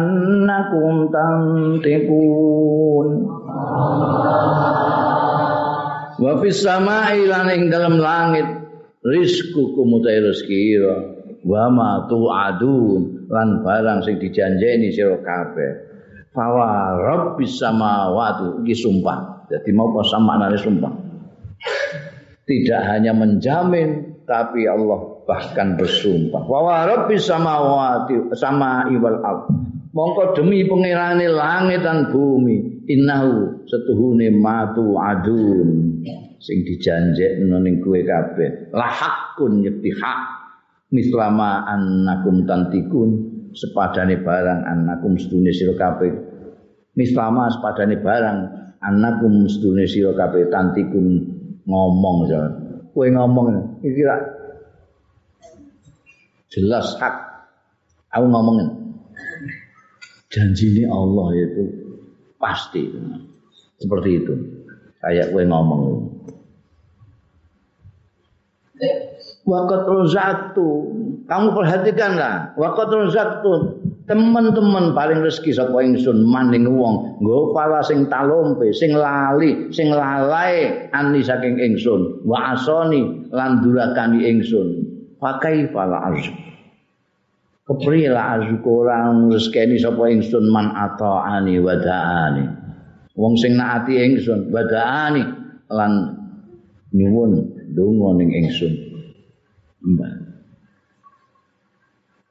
Speaker 1: annakum tantiqun. Wa fis sama'i lan ing dalam langit rizku kumutai rezeki ira wa ma tu'adun lan barang sing dijanjeni sira kabeh. Fawa rabbis samawati iki sumpah. Jadi mau pas maknane sumpah. Tidak hanya menjamin tapi Allah bahkan bersumpah. Wa rabbis samawati sama wal ardh mongko demi pangerane langit dan bumi innahu setuhune matu adun. Sing dijanjekno ning kowe kabeh. La hakun yakti hak. Mislama annakum tantikun sepadane barang annakum sedune sira kabeh. Mislama sepadane barang annakum sedune sira kabeh tantikun ngomong ya. Kowe ngomong iki jelas hak. Aku ngomongin. Janji ini Allah itu pasti. Seperti itu. Kayak gue ngomong. Wakat rozatu, kamu perhatikanlah. Wakat rozatu, teman-teman paling rezeki sapa ingsun? Maning wong. Nggo pala sing talompe sing lali sing lalai ani saking ingsun. Wa asoni lan durakani ingsun. Pakai pala arzu kepriye lah azuku orang rezekeni sapa ingsun man ataani wadaani wong sing naati ingsun wadaani lan nyuwun donga ning ingsun.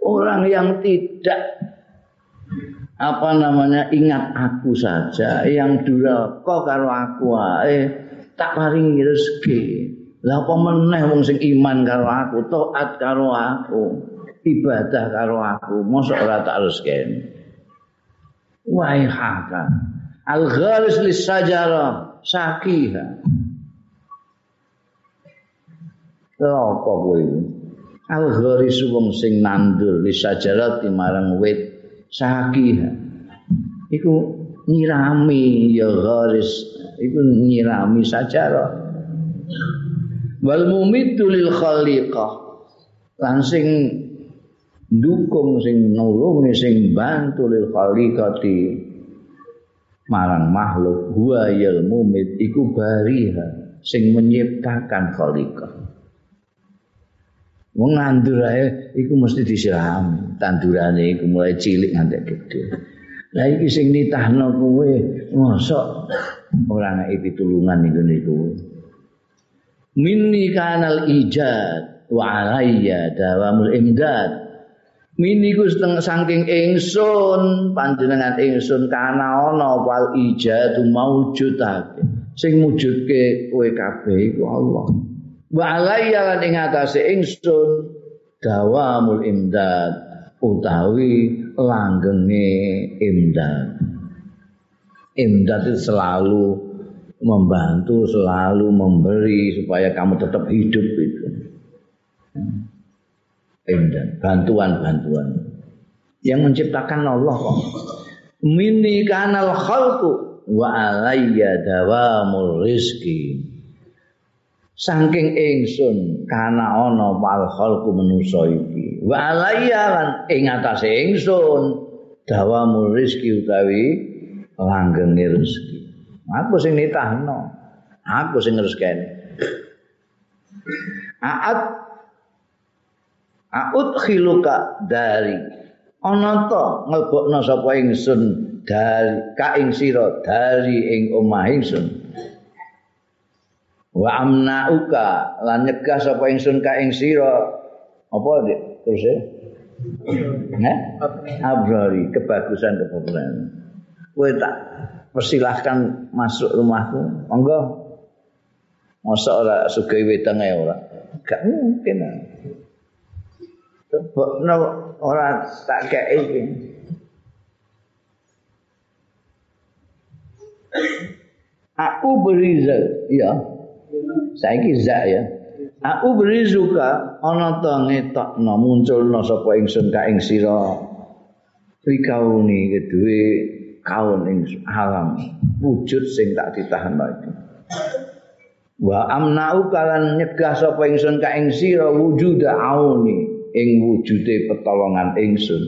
Speaker 1: Orang yang tidak apa namanya ingat aku saja yang duraka karo aku ae tak paringi rezeki. Lah apa meneh wong sing iman karo aku taat karo aku ibadah karo aku mosok ora tak rezeki wahai haka al gharis lis sajara sakiha apa kowe al gharis wong sing nandur lis sajara marang wit sakiha. Iku nyirami ya gharis iku nyirami sajara. Wal mumitu lil khaliqah. Lan dukung sing nulungi sing bantu lil khaliqati marang makhluk. Huwa yal mumit iku bariha sing menciptakan khaliqah. Wong nandur ae iku mesti disirami tandurane iku mulai cilik nganti gede lah iki sing nitahno kowe mosok ora nek pitulungan niku niku minni kanal ijad wa alayya dawamul imdad Miniku setengah saking ingsun panjenengan ingsun kana ana wal ijadu maujudake sing mujudke kowe kabeh iku Allah. Wa alayya lan ing atase ingsun dawamul imdad utawi langgenge imdad. Imdad itu selalu membantu selalu memberi supaya kamu tetap hidup. itu Imdan, bantuan-bantuan. Yang menciptakan Allah kok. Mini kanal khalqu wa alayya dawamul rizki. Saking ingsun kana ana wal khalqu manusa iki. Wa alayya lan ing atase ingsun dawamul rizki utawi langgenge rezeki. Aku sing nitahno. Aku sing rezekeni. Aat Aut khiluka dari. Ana to nglebokno sapa ingsun? Dari ka ing sira dari ing omah ingsun. Wa amnauka lan nyegah sapa ingsun ka ing sira. Apa terus ya? Eh kebagusan kebagusan kowe tak persilahkan masuk rumahku. Monggo. Masa ora sugih wedang ora? Gak mungkin Sebabnya orang tak kayak ini. Aku beriza, ya. Saya za ya. Aku berizuka ana to ngetokno munculno sapa ingsun ka ing sira. Rikauni kedue kaun ing alam wujud sing tak ditahan lagi. Wa amnau kalan nyegah sapa ingsun ka ing sira wujuda auni ing wujude petolongan ingsun.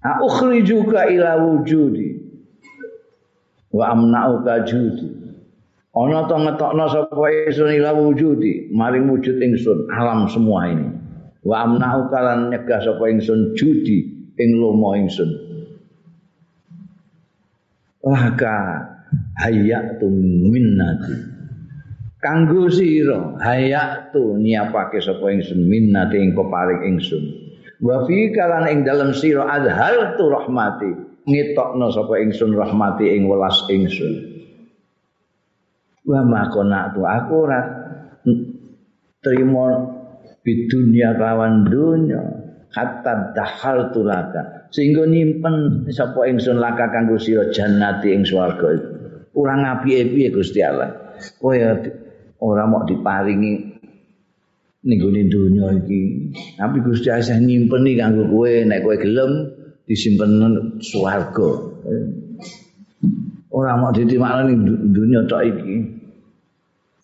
Speaker 1: A ukhrijuka ila wujudi. Wa amna'u kajudi ana to ngetokno sapa ingsun ila wujudi maring wujud ingsun alam semua ini. Wa amna'u kalan nyegah sapa ingsun judi ing lomo ingsun. Laka hayatu minnati kanggo sira hayatu nyiapake sapa ingsun minnati ing peparing ingsun. Wa fi kalan ing dalem sira adhartu rahmati ngetokno sapa ingsun rahmati ing welas ingsun. Wa makona tu aku ora trimo bidunya kawan dunya. Hatta dahal tulaka sehingga nyimpen sapa ingsun laka kanggo sira jannati ing swarga ora ngapi-api Gusti Allah. Kaya ora mau diparingi ning gone donya iki tapi Gusti Allah nyimpeni kanggo kowe nek kowe gelem disimpen swarga. Ora mau ditimakno ning dunya tok iki.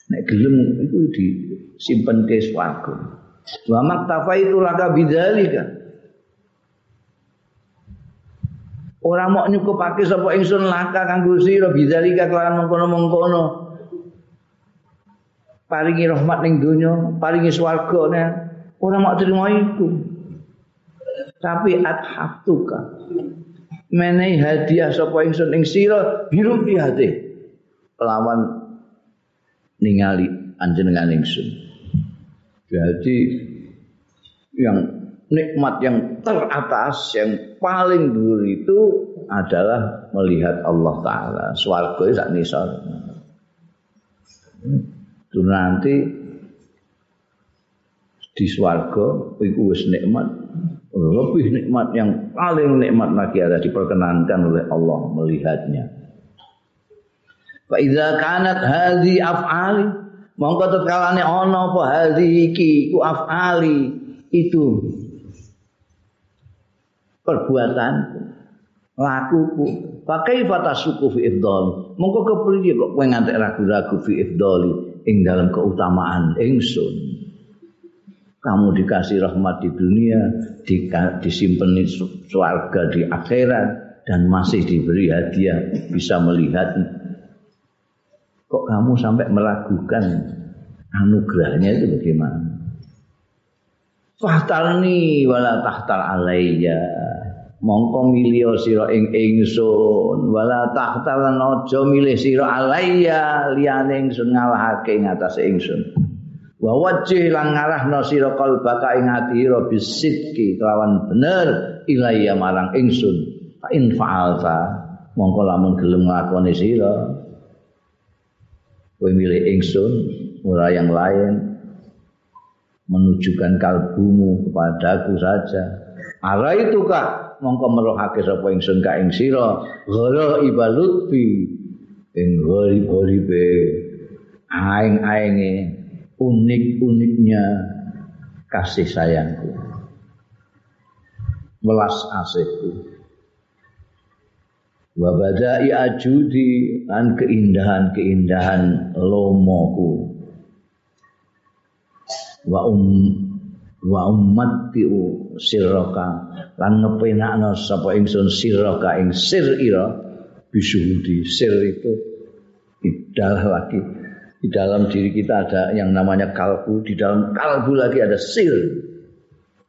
Speaker 1: Nek gelem iku disimpen ke swarga. Wa maktafa itu laka bidzalika. Ora mau nyukupake sapa ingsun laka kanggo sira bidzalika kelawan mengkono-mengkono. Paringi rahmat ning donya, paringi swarga nek ora mau terima iku. tapi adhaftuka menehi hadiah sapa ingsun ing sira biru hati. Lawan ningali anjenengan ingsun. Jadi yang nikmat yang teratas yang paling dhuwur itu adalah melihat Allah taala. Swarga sak nisor itu nanti di swarga iku wis nikmat. Lebih nikmat yang paling nikmat lagi ada diperkenankan oleh Allah melihatnya. Fa kanat hadhi af'ali mongko tetkalane ana apa hadhi iki ku af'ali itu perbuatan lakuku. Pakai fatasuku fi ifdali mongko kepriye kok kowe ngantek ragu-ragu fi ifdali ing dalam keutamaan ingsun. Kamu dikasih rahmat di dunia, di surga di akhirat dan masih diberi hadiah bisa melihat. Kok kamu sampai meragukan anugerahnya itu bagaimana? Fahtalni wala tahtal alayya mongko milio sira ing ingsun wala tahtal aja milih sira alayya liyane ingsun ngalahake ing atas ingsun. Wa wajih lan ngarahno sira qalbaka ing ati ira bisidki kelawan bener ilayya marang ingsun. Fa in fa'alta mongko lamun gelem nglakoni sira. Kowe milih ingsun ora yang lain. Menunjukkan kalbumu kepadaku saja. Ara itu kak mongko merohake sapa ingsun ka ing sira? Ghara ibalutfi ing gharib-gharibe. Aing-ainge unik-uniknya kasih sayangku. Welas asihku. Wa badai ajudi lan keindahan-keindahan lomoku. Wa um wa ummati sirraka lan ngepenakno sapa ingsun sirraka ing sir ira bisuhudi sir itu idalah lagi di dalam diri kita ada yang namanya kalbu, di dalam kalbu lagi ada sil.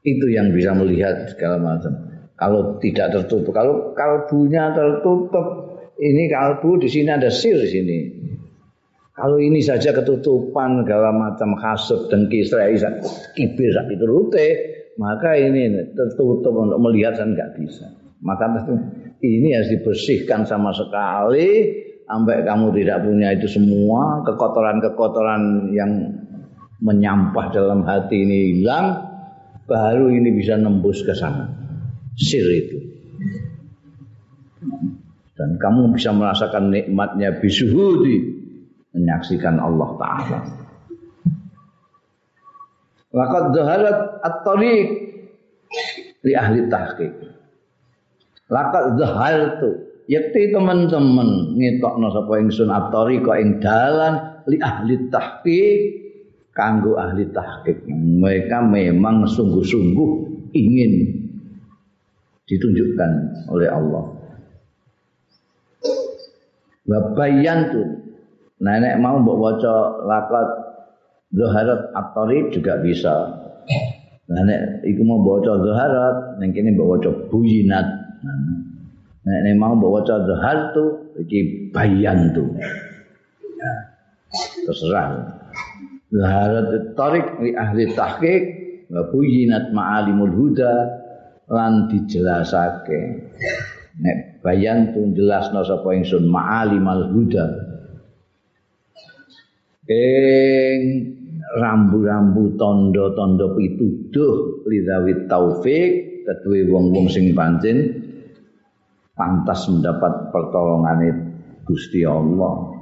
Speaker 1: Itu yang bisa melihat segala macam. Kalau tidak tertutup, kalau kalbunya tertutup, ini kalbu di sini ada sil di sini. Kalau ini saja ketutupan segala macam hasut dan kisra kibir itu rute, maka ini tertutup untuk melihat dan nggak bisa. Maka ini harus dibersihkan sama sekali sampai kamu tidak punya itu semua kekotoran-kekotoran yang menyampah dalam hati ini hilang baru ini bisa nembus ke sana. Sir itu. Dan kamu bisa merasakan nikmatnya bisuhudi menyaksikan Allah Ta'ala Laqad zahalat at-tariq li ahli tahqiq. Laqad zahaltu Yakti teman-teman ngetokno sapa ingsun kok ing dalan li ahli tahqiq kanggo ahli tahqiq. Mereka memang sungguh-sungguh ingin ditunjukkan oleh Allah. Babayan tuh. Nenek mau mbok waca lakat Zaharat At-Tari juga bisa. Nah nek iku mau waca Zaharat, ning kene mbok waca Buyinat. Nek nek mau mbok waca Zahar tu iki bayan tu. Ya. Terserah. Zaharat At-Tariq li ahli tahqiq wa Buyinat Ma'alimul Huda lan dijelasake. Nek bayan tu jelasno sapa ingsun Ma'alimal Huda. ing rambu-rambu tondo-tondo pituduh lidawit taufik kedue wong-wong sing pancen pantas mendapat pertolongan Gusti Allah.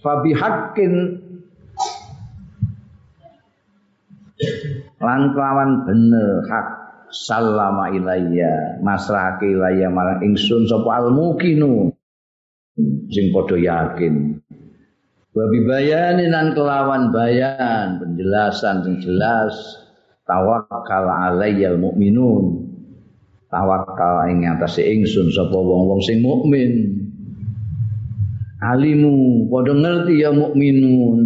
Speaker 1: Fabi hakin lan bener hak salama ilayya masrahake ilayya marang ingsun sapa almukinu sing padha yakin Babi bayani nan kelawan bayan penjelasan yang jelas tawakal alayyal mukminun tawakal ing atas ingsun sapa wong-wong sing mukmin. Alimu padha ngerti ya mukminun.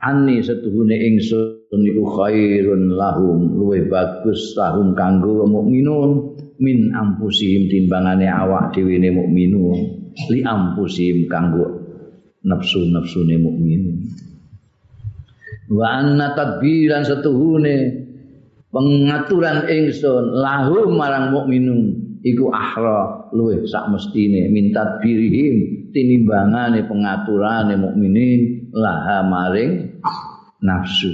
Speaker 1: Ani setuhune ingsun iku khairun lahum luwe bagus lahum kanggo mukminun. Min ampusihim timbangane awak dhewe mukminun. Li ampusihim kanggo nafsu-nafsune mukmin. Wa anna tadbiran setuhune pengaturan ingsun lahum marang mukminun iku ahra luwih sak mestine minta birihim tinimbangane pengaturane mukminin laha maring nafsu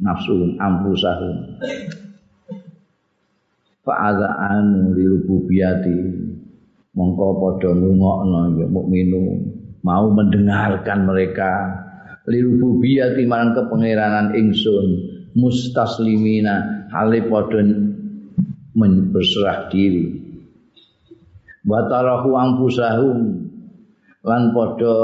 Speaker 1: nafsu ampusahum fa'adha anu lirububiyati mongko padha nungokno ya mukminun mau mendengarkan mereka. Lirububiyati marang kepengeranan ingsun. Mustaslimina. Hale padha berserah diri. Wa tarahu ampusahum lan padha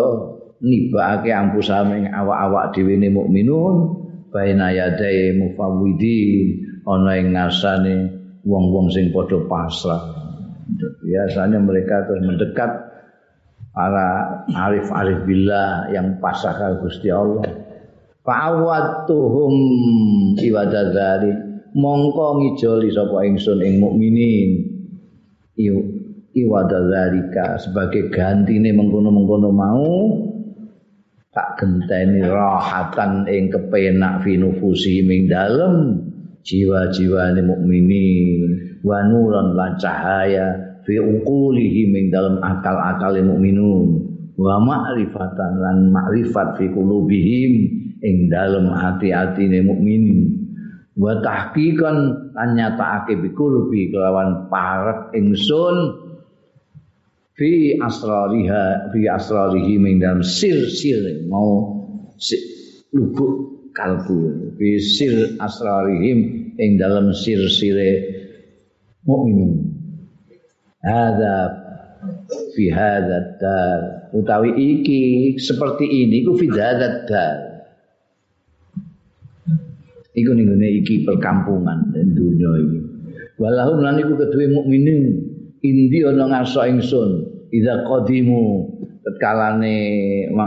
Speaker 1: nibake ampusahum ing awak-awak dhewe ne mukminun. Baina yadai mufawwidin. Ana ing ngarsane wong-wong sing padha pasrah. Biasanya mereka terus mendekat para arif-arif billah yang pasrah ke Gusti Allah. Fa'awatuhum iwadadzali mongko ngijoli sapa ingsun ing mukminin. Iwadadzalika sebagai gantine mengkono-mengkono mau tak genteni rahatan ing kepenak fi nufusi ing dalem jiwa-jiwane mukminin wa nuran lan cahaya fi uqulihim ing dalam akal-akal mukminun. Wa ma'rifatan lan ma'rifat fi qulubihim ing dalam hati-hatine mukminin. Wa tahqiqan lan nyatakake bi qulubi kelawan parek ingsun fi asrariha fi asrarihim ing dalam sir-sir mau lubuk kalbu. Fi sir asrarihim ing dalam sir-sire mukminin hadza fi hadza dar utawi iki seperti ini ku fi hadza dar iku ning iki perkampungan dunia iki. Walahum lan iku kedue mukminin. Indi ana ngaso ingsun idza qadimu tetkalane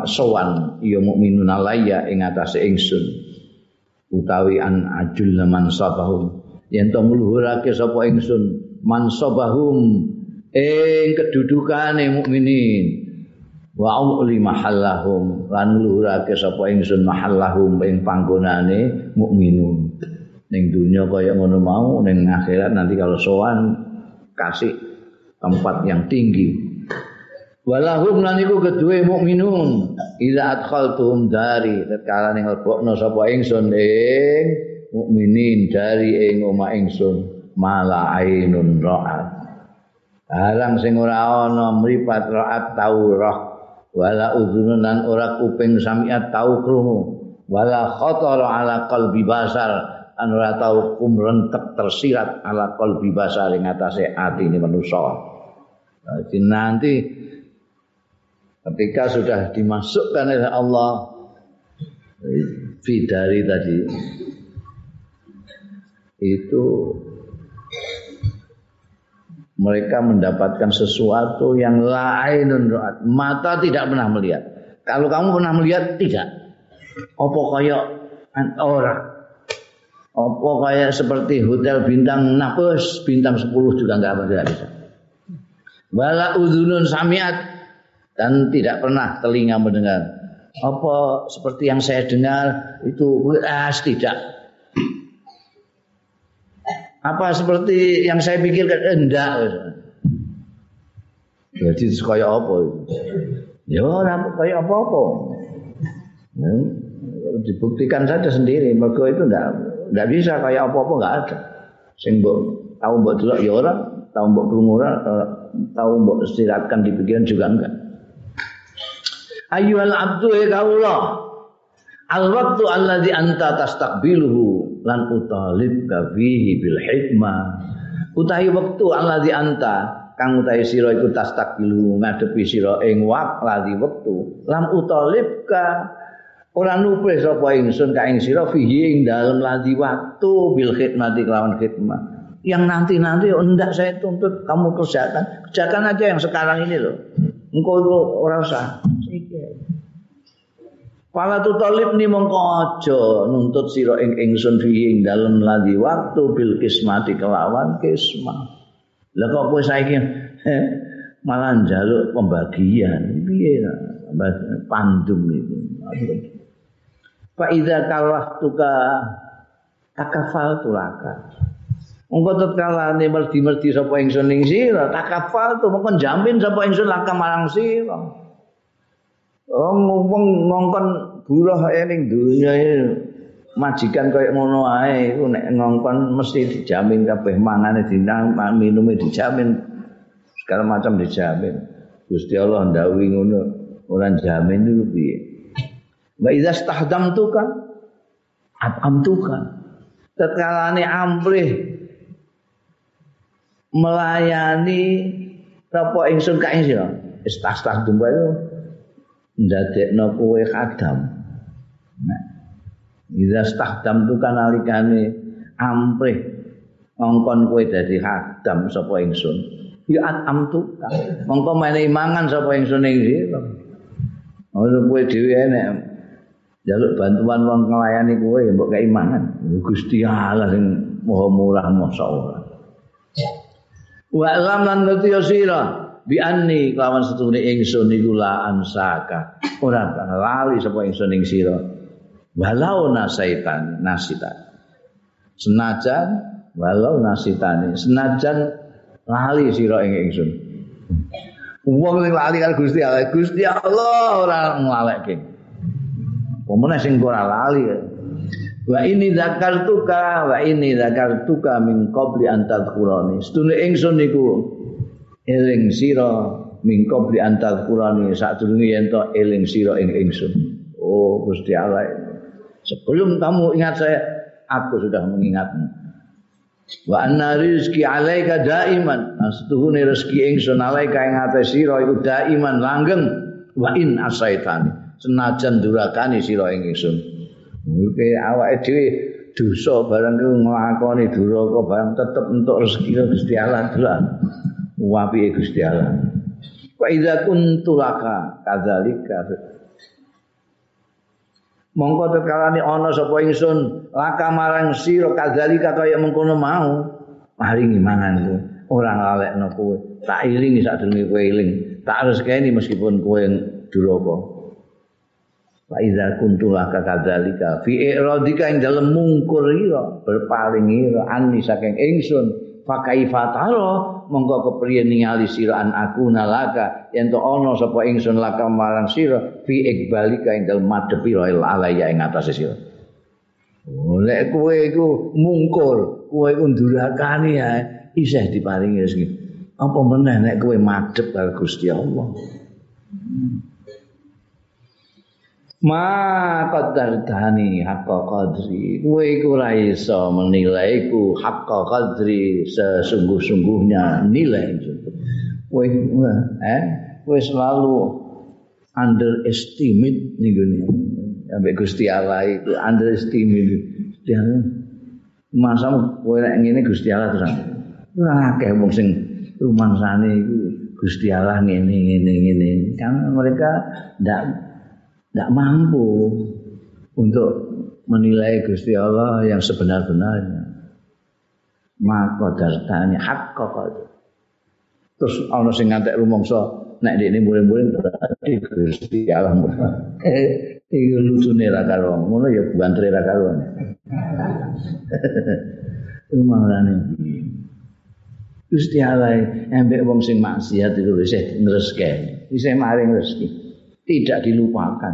Speaker 1: sowan ya mukminun alayya ing atase ingsun. Utawi an ajul man sabahum yen to ngluhurake sapa ingsun mansabahum ing kedudukane mukminin. Wa uli mahallahum lan luhurake sapa ingsun mahallahum ing panggonane mukminun. Ning dunya kaya ngono mau ning akhirat nanti kalau sowan kasih tempat yang tinggi. Walahum lan iku kedue mukminun. Ila adkhaltuhum dari tatkala ning lebokno sapa ingsun ing mukminin dari ing omah ingsun. Mala ainun ra'at Barang sing ora ana mripat raat tau roh wala udzunan ora kuping samiat tau krungu. Wala khatara ala qalbi basar. An ora tau kumrentek tersirat ala qalbi basar ing atase atine manusa. Jadi nanti ketika sudah dimasukkan oleh Allah fidari tadi itu mereka mendapatkan sesuatu yang lain mata tidak pernah melihat. Kalau kamu pernah melihat tidak. Apa kaya orang? Apa kayak seperti hotel bintang napus bintang 10 juga enggak ada bisa. Wala udhunun samiat. Dan tidak pernah telinga mendengar. Apa seperti yang saya dengar itu ah, tidak apa seperti yang saya pikirkan? Enggak. Jadi kayak apa? Ya orang kayak apa-apa. Ya, dibuktikan saja sendiri. Mereka itu enggak enggak bisa kayak apa-apa enggak ada. Sing mbok tahu mbok delok ya ora. Tahu mbok krungu ora tahu mbok istirahatkan di pikiran juga enggak. Ayyuhal abdu ya kaula al waktu alladzi anta tastaqbiluhu lan utalib kafihi bil hikmah. Utahi wektu alladzi anta kang utahi sira iku tastaqbiluhu ngadepi sira ing wak ladzi wektu. Lam utalib ka ora nupris sapa ingsun ka ing sira fihi ing dalem ladzi waktu bil khidmati kelawan khidmah yang nanti-nanti enggak saya tuntut kamu kerjakan. Kerjakan aja yang sekarang ini loh engkau itu orang usah Pala tu talib ni mongko aja nuntut sira ing ingsun fi ing dalem ladi waktu bil kismati kelawan kismah. Lah kok kowe saiki malah njaluk pembagian piye pandum itu. Fa idza kalahtuka takafal tulaka. Engko tatkala ne merdi-merdi sapa ingsun ing sira takafal tu mongko jamin sapa ingsun laka marang sira. Oh ngomong ngongkon buruh ae ning dunya majikan kaya ngono ae iku nek ngongkon mesti dijamin kabeh mangane dinang minume dijamin segala macam dijamin. Gusti Allah ndawuhi ngono ora jamin itu piye. Wa idza stahdamtuka atamtuka. Tetkalane amplih melayani apa ingsun kae sira. Istastahdum wae ndadekno kowe kadam. Nah, Iza stahdam tu kan alikane amprih ngongkon kowe dadi kadam sapa ingsun. Ya atam tu mongko mene mangan sapa ingsun ing sira. Ora kowe dhewe enek jaluk bantuan wong nglayani kowe ya mbok kei mangan. Gusti Allah sing Maha Murah masyaallah. Wa lam lan ngerti sira bi anni kelawan setune ingsun iku la ansaka. Ora lali sapa ingsun ing sira. Walau nasaitan nasitan. Senajan walau nasitani senajan lali sira ing ingsun. Wong sing lali karo Gusti Allah Gusti Allah ora nglalekke. Pemene sing ora lali. Wa ini zakartuka wa ini zakartuka min qabli an tadhkurani. Setune ingsun niku eling sira mingko bli antal qurani sadurunge yen to eling sira ing ingsun. Oh Gusti Allah. Sebelum kamu ingat saya aku sudah mengingatmu. Wa anna rizki alaika daiman. Astuhune rezeki ingsun alaika ing ate sira iku daiman langgeng. Wa in asaitani. Senajan durakani sira ing ingsun. Iki awake dhewe dosa barang ku nglakoni duraka barang tetep entuk rezeki Gusti Allah wapi Gusti Allah. Wa idza kuntu laka kadzalika. Mongko tekalane ana sapa ingsun laka marang sira kadzalika kaya mengkono mau maringi manganku. Ora ngalekno kowe. Tak ilingi sadurunge kowe iling. Tak kene meskipun kowe duraka. Wa idza kuntu laka kadzalika fi iradika ing dalem mungkur ira berpaling ira ani saking ingsun fa kaifa monggo kepriye ningali sira an aku nalaka yen to ana sapa ingsun laka marang sira fi ikbalika ing dalem madhepi alaya ing atase sira Lek kowe iku mungkur, kowe iku ndurakani ya isih diparingi rezeki. Apa meneh nek kowe madhep karo Gusti Allah. Ma qadartani haqqa qadri. Kowe iku ora iso menilai ku haqqa qadri sesungguh-sungguhnya nilai. Kowe eh kowe selalu underestimate ning ngene ambek Gusti Allah itu underestimate. Dia masa kowe nek ngene Gusti Allah terus ora akeh wong sing rumangsane iku Gusti Allah ngene ngene ngene. Karena mereka ndak ndak mampu untuk menilai Gusti Allah yang sebenar-benarnya. Maka dartane hak kok. Terus ana sing ngantek rumangsa nek dekne muring-muring berarti Gusti Allah eh iki lucune ra karo ngono ya bantre ra karo Rumangsane Gusti Allah embek wong sing maksiat itu isih ngreske isih maring rezeki tidak dilupakan.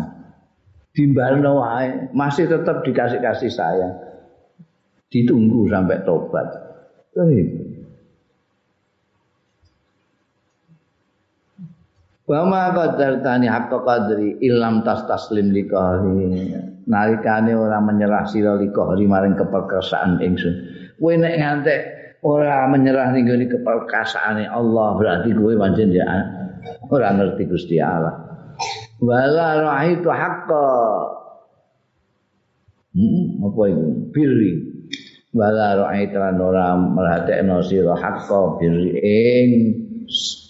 Speaker 1: Dimbalno wae masih tetap dikasih-kasih sayang. Ditunggu sampai tobat. Bama qadar tani hakka qadri ilam tas taslim likahi nalikane ora menyerah sira likahi maring keperkasaan ingsun. Kowe nek ngantek ora menyerah ning gone keperkasaane Allah berarti kowe pancen ya ora ngerti Gusti Allah wala ra'aitu haqqa. Hmm, apa itu birri. Wala ra'aitu lan ora merhatekno sira haqqa birri ing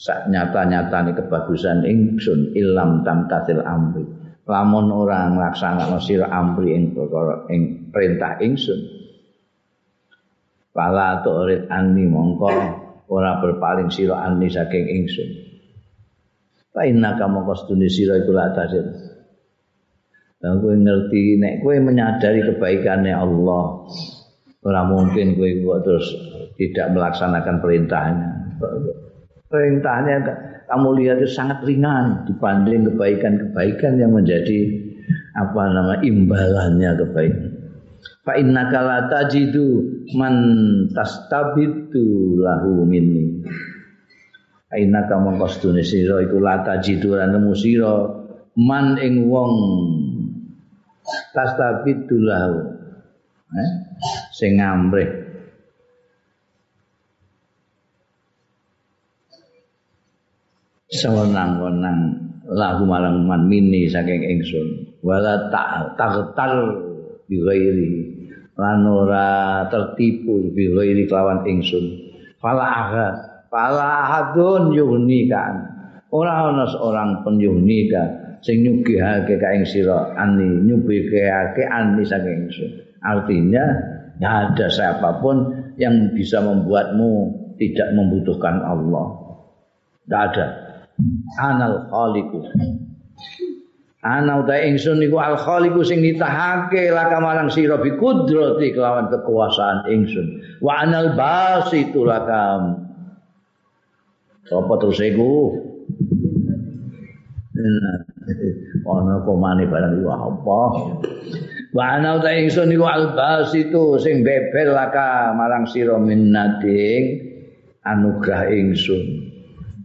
Speaker 1: sak nyata-nyatane kebagusan ingsun ilam tamtasil amri. Lamun ora nglaksanakno sira amri ing perkara ing perintah ingsun. Wala tu'rid anni mongko ora berpaling sira anni saking ingsun Fa inna kama kostune sira iku la tasir. Dan kowe ngerti nek kowe menyadari kebaikannya Allah, ora mungkin kowe kok terus tidak melaksanakan perintahnya. Perintahnya kamu lihat itu sangat ringan dibanding kebaikan-kebaikan yang menjadi apa nama imbalannya kebaikan. Fa innaka la tajidu man tastabitu lahu minni. Aina kama kostune sira iku lata jiduran nemu sira. Man ing wong. Tastabitulahu eh? Sing ngamrih. Sawenang-wenang lahu malang man mini saking ingsun. Wala tak taghtal bi ghairi. Lan ora tertipu bi ghairi kelawan ingsun. Fala Fala hadun yuhnika. Ora ana seorang pun yuhnika sing nyugihake ka ing sira ani nyugihake ani saking. Artinya tidak ada siapa pun yang bisa membuatmu tidak membutuhkan Allah. Tidak ada. Anal khaliqu. Ana uta ingsun niku al khaliqu sing nitahake laka marang sira bi kudrati kelawan kekuasaan ingsun. Wa anal basitu Apa terus iku? Ana komane barang iku apa? Wa ana ta ingsun niku albas itu sing bebel laka marang sira minnading anugrah ingsun.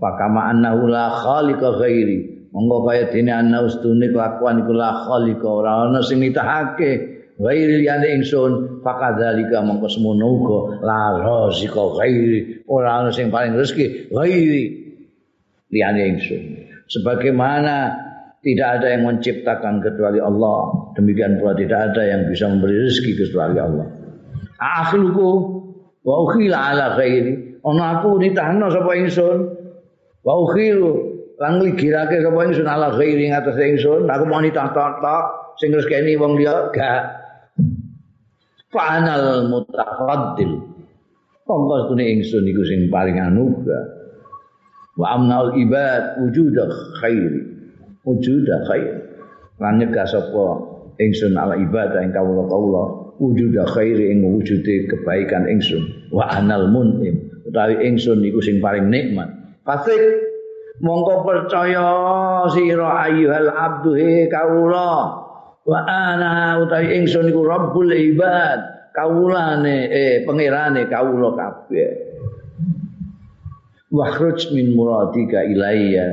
Speaker 1: Pakama annahu la khaliqa ghairi. Monggo kaya dene ana ustune kelakuan iku la khaliqa ora ana sing nitahake ghairi liyane ingsun fakadzalika mongko semono uga la razika ghairi. Ora ana sing paling rezeki ghairi liyane ingsun. Sebagaimana tidak ada yang menciptakan kecuali Allah demikian pula tidak ada yang bisa memberi rezeki kecuali Allah. Akhluku wa ukhila ala ghairi. Ana aku nitahno sapa ingsun? Wa ukhilu lan ligirake sapa ingsun ala ghairi ngatas ingsun? Aku mau nitah tok sing rezekeni wong liya gak fanal mutafaddil monggo tune ingsun iku sing paling anugrah wa amnal ibad wujuda khairi wujuda khair. Lan nyegah sapa ingsun ala ibadah ing kawula-kawula wujuda khairi ing wujude kebaikan ingsun. Wa anal munim. Utawi ingsun iku sing paling nikmat. Fasik mongko percaya sira ayyuhal abdu he kawula wa ana utawi ingsun iku rabbul ibad kawulane eh pangerane kawula kabeh. Wa khruj min muradika ilayya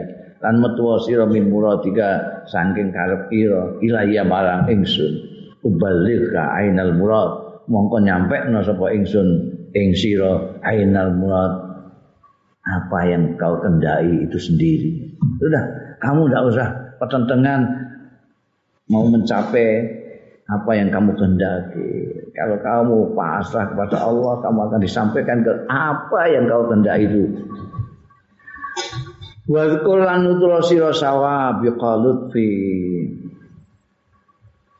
Speaker 1: lan metu sira min muradika saking karep ira ilayya marang ingsun. Ubaligha ainal murad mongko nyampekno sapa ingsun ing sira ainal murad. Apa yang kau kendai itu sendiri? Sudah kamu tidak usah pertentangan mau mencapai apa yang kamu kehendaki. Kalau kamu pasrah kepada Allah, kamu akan disampaikan ke apa yang kau kehendaki itu. Wa lan nutura sira sawa biqalut fi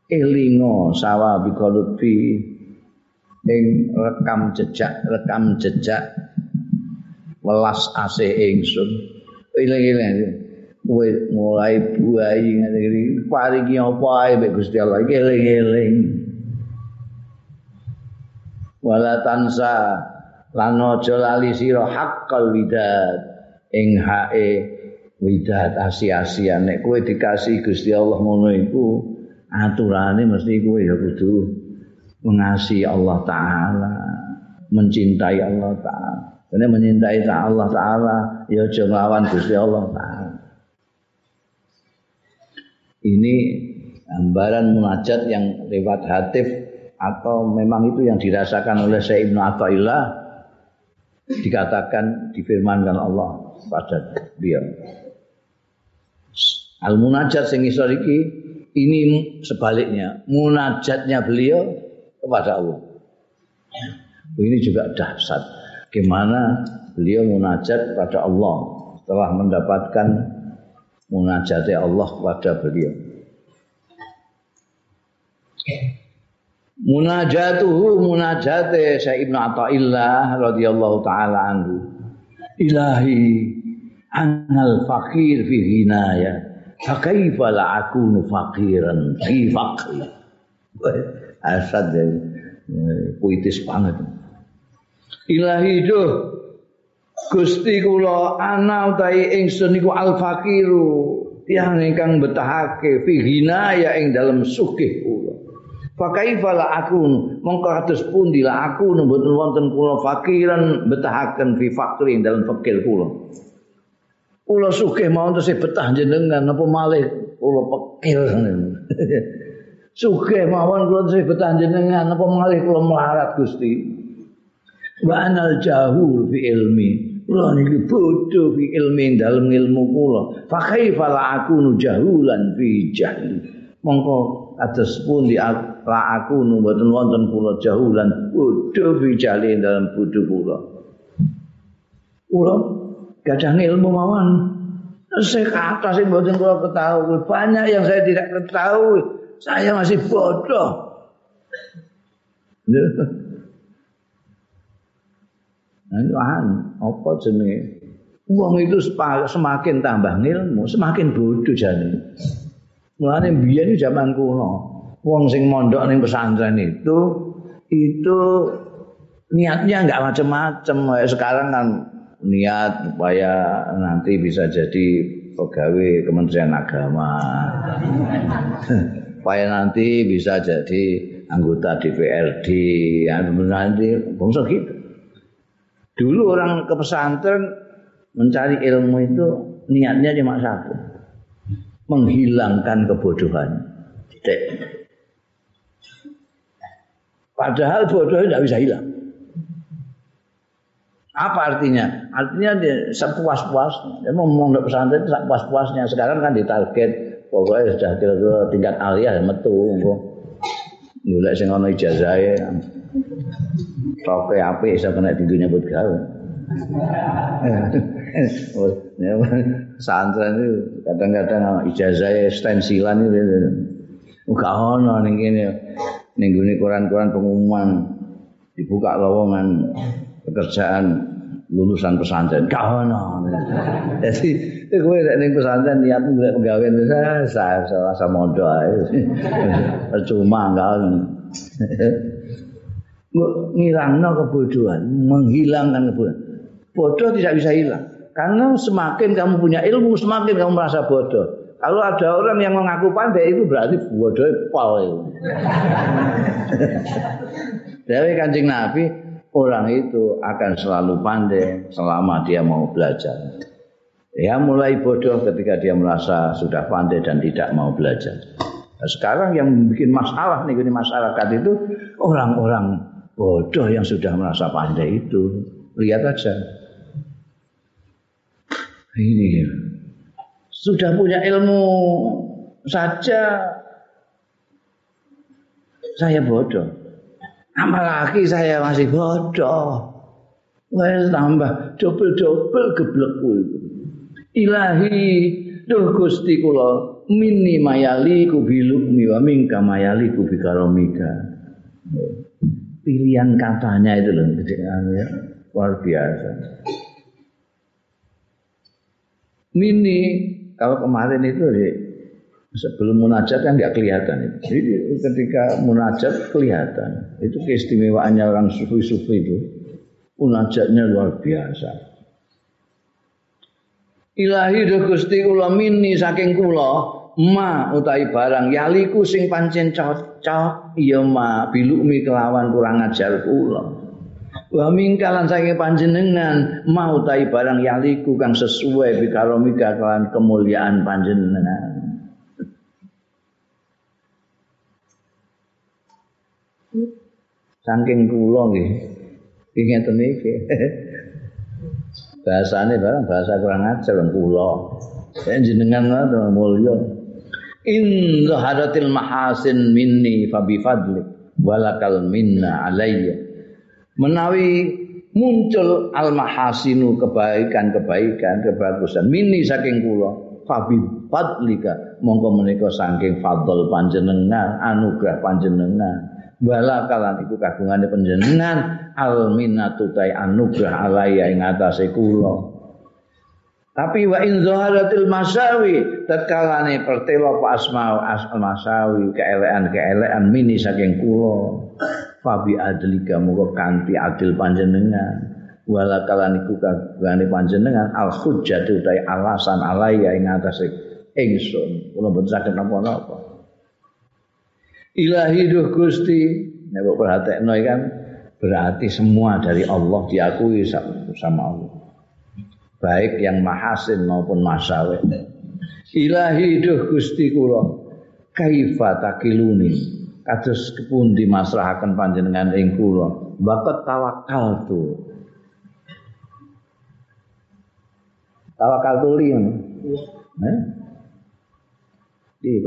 Speaker 1: elingo sawa biqalut fi ing rekam jejak rekam jejak welas ase ingsun eling-eling kowe mulai buayi ngene iki. Paringi apa ae mek Gusti Allah? Iki eling-eling. Wala tansa lan aja lali sira haqqal widad ing hae widat asia-asia nek kowe dikasih Gusti Allah ngono iku aturane mesti kowe ya kudu mengasihi Allah taala mencintai Allah taala. Karena mencintai Allah taala ya aja nglawan Gusti Allah taala ini gambaran munajat yang lewat hatif atau memang itu yang dirasakan oleh Syekh Ibnu Athaillah dikatakan difirmankan Allah pada dia. Al munajat sing isor iki ini sebaliknya munajatnya beliau kepada Allah. Ini juga dahsyat. Gimana beliau munajat kepada Allah setelah mendapatkan munajatnya Allah kepada beliau. Munajatuhu munajate Syekh Ibnu Athaillah radhiyallahu taala anhu. Ilahi anal fakir fi hinaya fakaifa la akunu fakiran fi fakri asad ya puitis banget. Ilahi do Gusti kula ana utahi ingsun niku al fakiru tiyang ingkang betahake fi hinaya ing dalem sugih kula Fakaifa la aku mongko kados pundi la aku mboten wonten kula fakiran betahaken fi fakri dalam fakir kula. Kula sugih mawon terus betah jenengan apa malih kula fakir. sugih mawon kula terus betah jenengan apa malih kula melarat Gusti. Wa anal jahul fi ilmi. Kula niki bodho fi ilmi dalam ilmu kula. Fakaifa la aku jahulan fi jahli. Mongko kados pundi aku la aku nu mboten wonten kula jahulan bodho bijale dalam bodho kula. Kula gadah ilmu mawon. Saya kata sih mboten kula ketahui banyak yang saya tidak ketahui. Saya masih bodoh Nah, apa jenenge? Uang itu semakin tambah ilmu, semakin bodoh jadi. Mulane biyen zaman kuno, wong sing mondok ning pesantren itu itu niatnya enggak macam-macam sekarang kan niat supaya nanti bisa jadi pegawai Kementerian Agama supaya nanti bisa jadi anggota DPRD ya nanti bangsa gitu dulu orang ke pesantren mencari ilmu itu niatnya cuma satu menghilangkan kebodohan tidak Padahal bodoh tidak bisa hilang. Apa artinya? Artinya dia sepuas-puasnya. Dia mau ngomong pesantren sepuas-puasnya. Sekarang kan ditarget pokoknya sudah kira-kira tingkat aliyah metu. Mulai sing ana ijazahe. Toke apik iso kena tinggi nyebut gawe. Santren itu kadang-kadang ijazahnya stensilan itu. Enggak ono ning kene ning koran-koran pengumuman dibuka lowongan pekerjaan lulusan pesantren gak ono jadi kowe nek ning pesantren niat golek pegawai saya saya rasa mondo ae. Percuma enggak. Ngilangno kebodohan menghilangkan kebodohan. Bodoh tidak bisa hilang. Karena semakin kamu punya ilmu semakin kamu merasa bodoh. Kalau ada orang yang mengaku pandai itu berarti bodoh pol itu. Dari kancing Nabi orang itu akan selalu pandai selama dia mau belajar. Ya mulai bodoh ketika dia merasa sudah pandai dan tidak mau belajar. Nah, sekarang yang bikin masalah nih di masyarakat itu orang-orang bodoh yang sudah merasa pandai itu. Lihat aja. Ini sudah punya ilmu saja saya bodoh. Apalagi saya masih bodoh. Wes tambah double-double geblekku itu. Ilahi duh Gusti kula minni mayali ku bilukmi wa minka mayali ku bikaromika pilihan katanya itu loh ya luar biasa mini kalau kemarin itu sebelum munajat kan nggak kelihatan itu. Jadi ketika munajat kelihatan. Itu keistimewaannya orang sufi-sufi itu. Munajatnya luar biasa. Ilahi do Gusti kula mini saking kula ma utai barang yaliku sing pancen cocok ya ma bilukmi kelawan kurang ajar kula. Wa mingkalan saking panjenengan mau tai barang yaliku kang sesuai bikaromika kelawan kemuliaan panjenengan. Saking kula nggih. Ingeten iki. Bahasane barang bahasa kurang ajar kula. Jenengan ngono mulya. In zaharatil mahasin minni fa bi fadli walakal minna alayya menawi muncul al mahasinu kebaikan-kebaikan kebagusan mini saking kula fabi fadlika mongko menika saking fadl panjenengan anugerah panjenengan bala kalan iku kagungane panjenengan al minatu tai anugerah alaya ing atase kula. Tapi wa in zaharatil masawi tatkalane pertelo pa asma asal masawi keelean-keelean mini saking kula. Fabi adlika muga kanthi adil panjenengan. Wala kalaniku kagane panjenengan al hujjatu utai alasan alaya ing atase ingsun. Kula mboten saged napa-napa. Ilahi duh Gusti nek perhatekno kan berarti semua dari Allah diakui sama Allah. Baik yang mahasin maupun masawe ilahi duh Gusti kula. Kaifa takiluni? Kados kepundi masrahaken panjenengan ing kula? Bakat tawakal tu tawakal tu li eh iki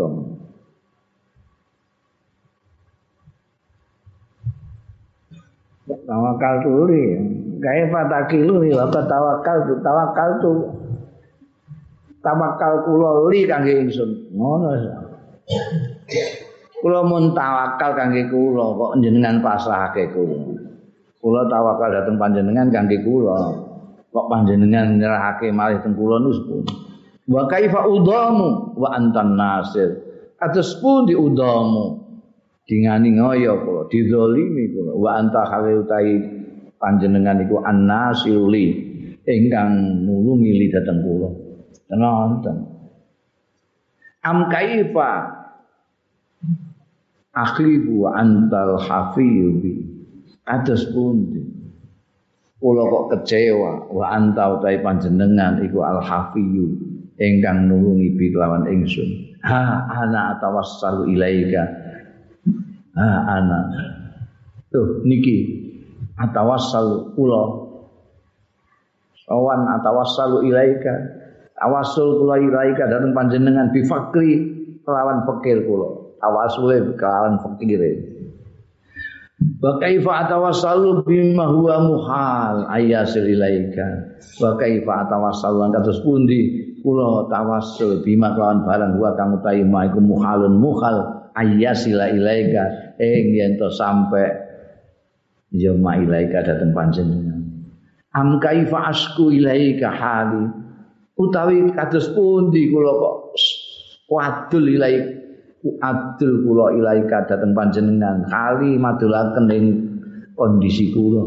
Speaker 1: tawakal tu li gawe fatakilu bakat tawakal tu tawakal tu tawakal kula li kangge ingsun. Ngono kula mun tawakal kangge kula kok jenengan pasrahake kula kula tawakal dhateng panjenengan kangge kula kok panjenengan nyerahake malih teng kula nuspun wa kaifa udamu wa antan nasir? Atus pun di udamu dingani ngoyo kula dizalimi kula. Wa anta khali utai panjenengan iku annasili ingkang nulungi li dhateng kula. Tenan am kaifa akhibu antal hafiyubi atas pundi? Kula kok kecewa wa anta utai panjenengan iku al hafiyu ingkang nulungi bi kelawan ingsun. Ha ana atawassalu ilaika ha ana. Tuh niki. Atawassal kula. Awan atawassalu ilaika. Awassul kula ilaika dateng panjenengan bi fakri kelawan fakir kula. Tawasule kelawan fakire wa kaifa atawassalu bima huwa muhal ayasil ilaika. Wa kaifa atawassalu kados pundi? Kula tawassul bima kelawan barang huwa kang utahi ma iku muhalun muhal ayasila ilaika ing yen to sampe ya ma ilaika dateng panjenengan. Am kaifa asku ilaika hali? Utawi kados pundi kula kok wadul ilaika adul kula ilaika dateng panjenengan? Kali madulaken ing kondisi kula.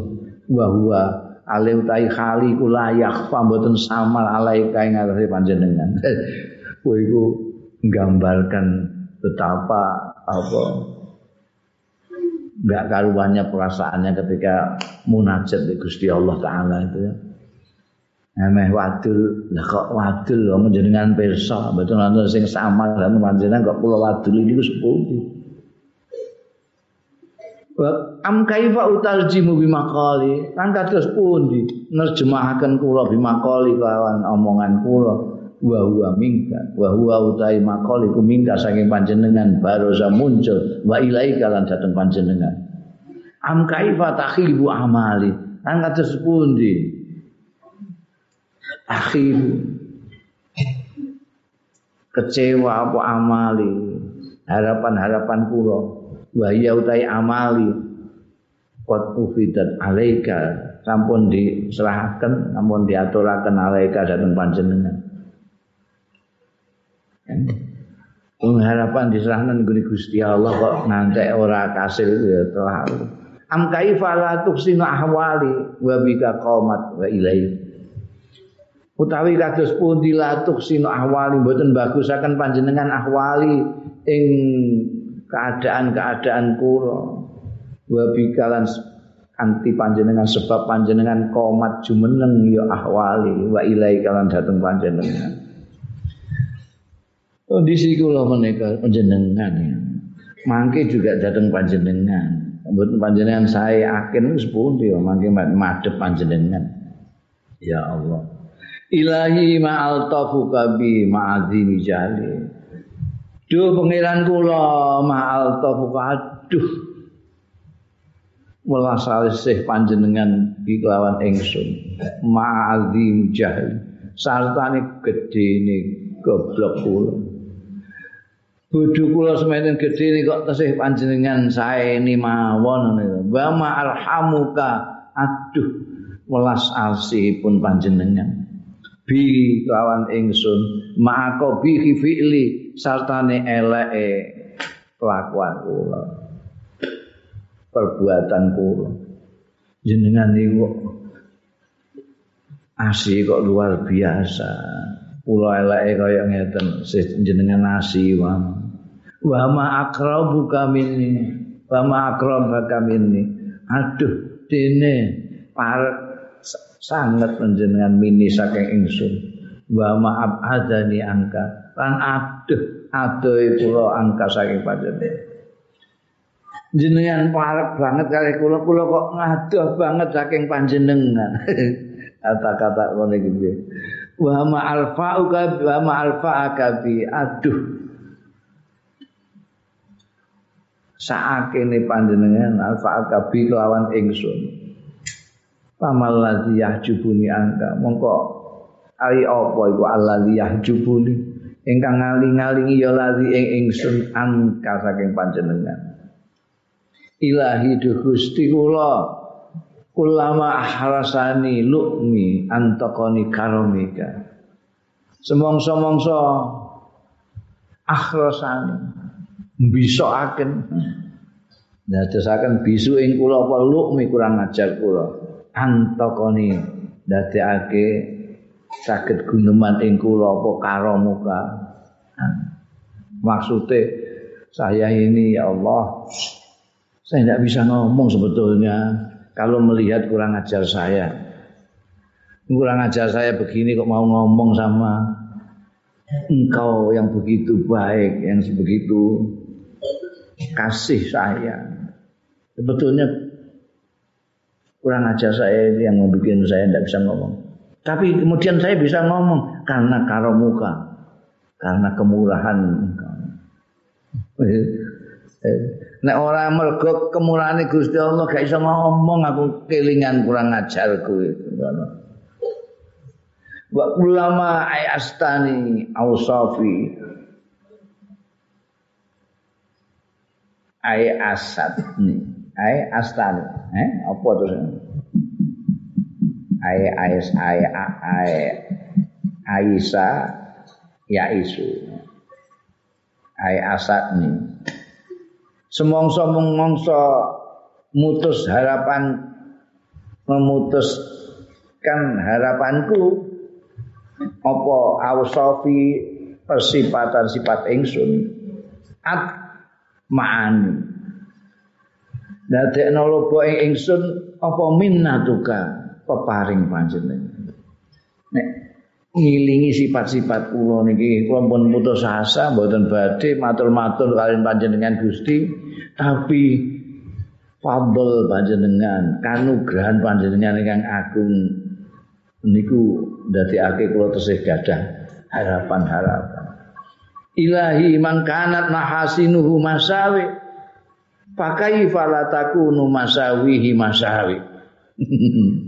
Speaker 1: Wa huwa ale utahi kali kula yakhfa mboten samal alaika ing atase panjenengan. Kowe iku nggambarkan betapa apa enggak karuannya perasaannya ketika munajat di Gusti Allah taala itu ya. Emeh wadul, lah kok wadul? Lho menjenengan pirsa, mboten wonten sing sama lan panjenengan kok kula wadul iki ku sepundi. Am kaifa utarjimu bimakali, kan kados pundi nerjemahaken kula bimakali lawan omongan kula wa huwa minka. Wa huwa utai makali ku minka saking panjenengan baroza muncul. Wa ilaika lan dateng panjenengan. Am kaifa takhibu amali, kan kados pundi? Kecewa apa amali? Harapan-harapan kula. Wa ya utai amali. Qad ufidat alaika. Sampun diserahkan sampun diaturaken alaika dhateng panjenengan harapan diserahkan guni Gusti Allah kok ngantek ora kasil ya terlalu am kaifa la tuksina ahwali wa bika qomat wa ilaihi utawi kados pundi latuk sino ahwali mboten bagusaken panjenengan ahwali ing keadaan-keadaan kula. Wa bikalan anti panjenengan sebab panjenengan komat jumeneng ya ahwali wa ilai kalan dateng panjenengan kondisi kula menika panjenengan. Mangke juga dateng panjenengan. Mboten panjenengan saya akin wis pundi ya mangke madhep panjenengan. Ya Allah. Ilahi ma'al tafuka bi ma'azimi jali duh pengiran kula ma'al tafuka aduh. Welas alisih panjenengan bi ingsun. Ma'azim jali sartane gedene goblok kula bodho kula semenen gedene kok tesih panjenengan sae ni mawon wa ma'alhamuka aduh welas pun panjenengan. Bi lawan ingsun. Ma'ako bi fi'li sartane eleke kelakuan kula. Perbuatan kula. Jenengan niku asih kok luar biasa. Kula eleke kaya ngeten jenengan asih wa wa ma akrabuka minni. Wa ma akrabaka minni. Aduh dene parek sangat panjenengan mini saking ingsun. Wa maaf adani angka. Lan aduh aduh kula angka saking panjenengan. Jenengan parek banget kali kula kula kok ngaduh banget saking panjenengan. Kata-kata ngene iki wa ma alfa uka wa ma alfa aduh saakene panjenengan alfa akabi kelawan ingsun. Pamal ladzi yahjubuni angka. Mongko ai apa iku alladzi yahjubuni? Ingkang ngaling-alingi ya ladzi ing ingsun angka saking panjenengan. Ilahi du Gusti kula. Ulama ahrasani lukmi antakoni karomika. Semongso-mongso akhrasani bisokaken dadosaken bisu ing kula apa lukmi kurang ajar kula. Antokoni dadekake saged guneman ing kula apa karamuka maksudnya saya ini ya Allah saya tidak bisa ngomong sebetulnya. Kalau melihat kurang ajar saya. Kurang ajar saya begini kok mau ngomong sama engkau yang begitu baik yang sebegitu kasih saya sebetulnya kurang ajar saya ini yang membuat saya tidak bisa ngomong. Tapi kemudian saya bisa ngomong karena karomuka, karena kemurahan Nek orang mergo kemurahan Gusti Allah gak bisa ngomong aku kelingan kurang ajar kuwi. Wa ulama ayastani ausafi ay asad. Nih ay astani eh apa terus ay ais ay ay Aisa ya isu. Ay asad nih semongso mongso mutus harapan memutuskan harapanku apa ausofi persipatan sifat ingsun at ma'ani. Dadekno lobo ing ingsun apa minnatuka? Peparing panjenengan. Nek ngilingi sifat-sifat kula niki kula pun putus asa mboten badhe matur-matur kalian panjenengan Gusti tapi fadl panjenengan kanugrahan panjenengan ingkang agung niku ndadekake kula tesih gadah harapan-harapan ilahi mangkanat mahasinuhu masawi. Pakai falatakunu masawihi masawi.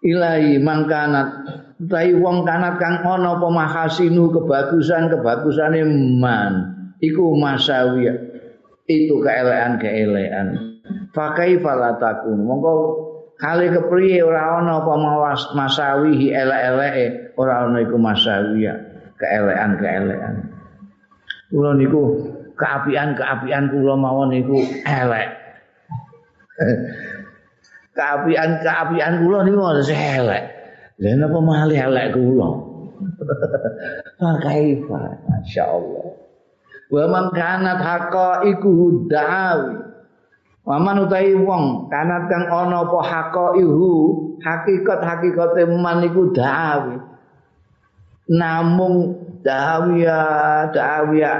Speaker 1: Ilahi mangkanat utawi wong kanat kang ana apa mahasinu kebagusan kebagusane man. Iku masawi. Itu keelekan-keelekan fakai falatakun mongko kali kepriye ora ana apa masawihi elek-eleke ora ana iku masawi keelekan-keelekan kula niku keapian-keapian kula mawon niku elek keapian-keapian kula niku elek Lah napa malih elek kula? Fa kaifa? Masyaallah. Wa man kanat haqa iku dawi. Wa man utahi wong kanat kang ana apa ihu, hakikat hakikate man iku dawi. Namung dawia dawia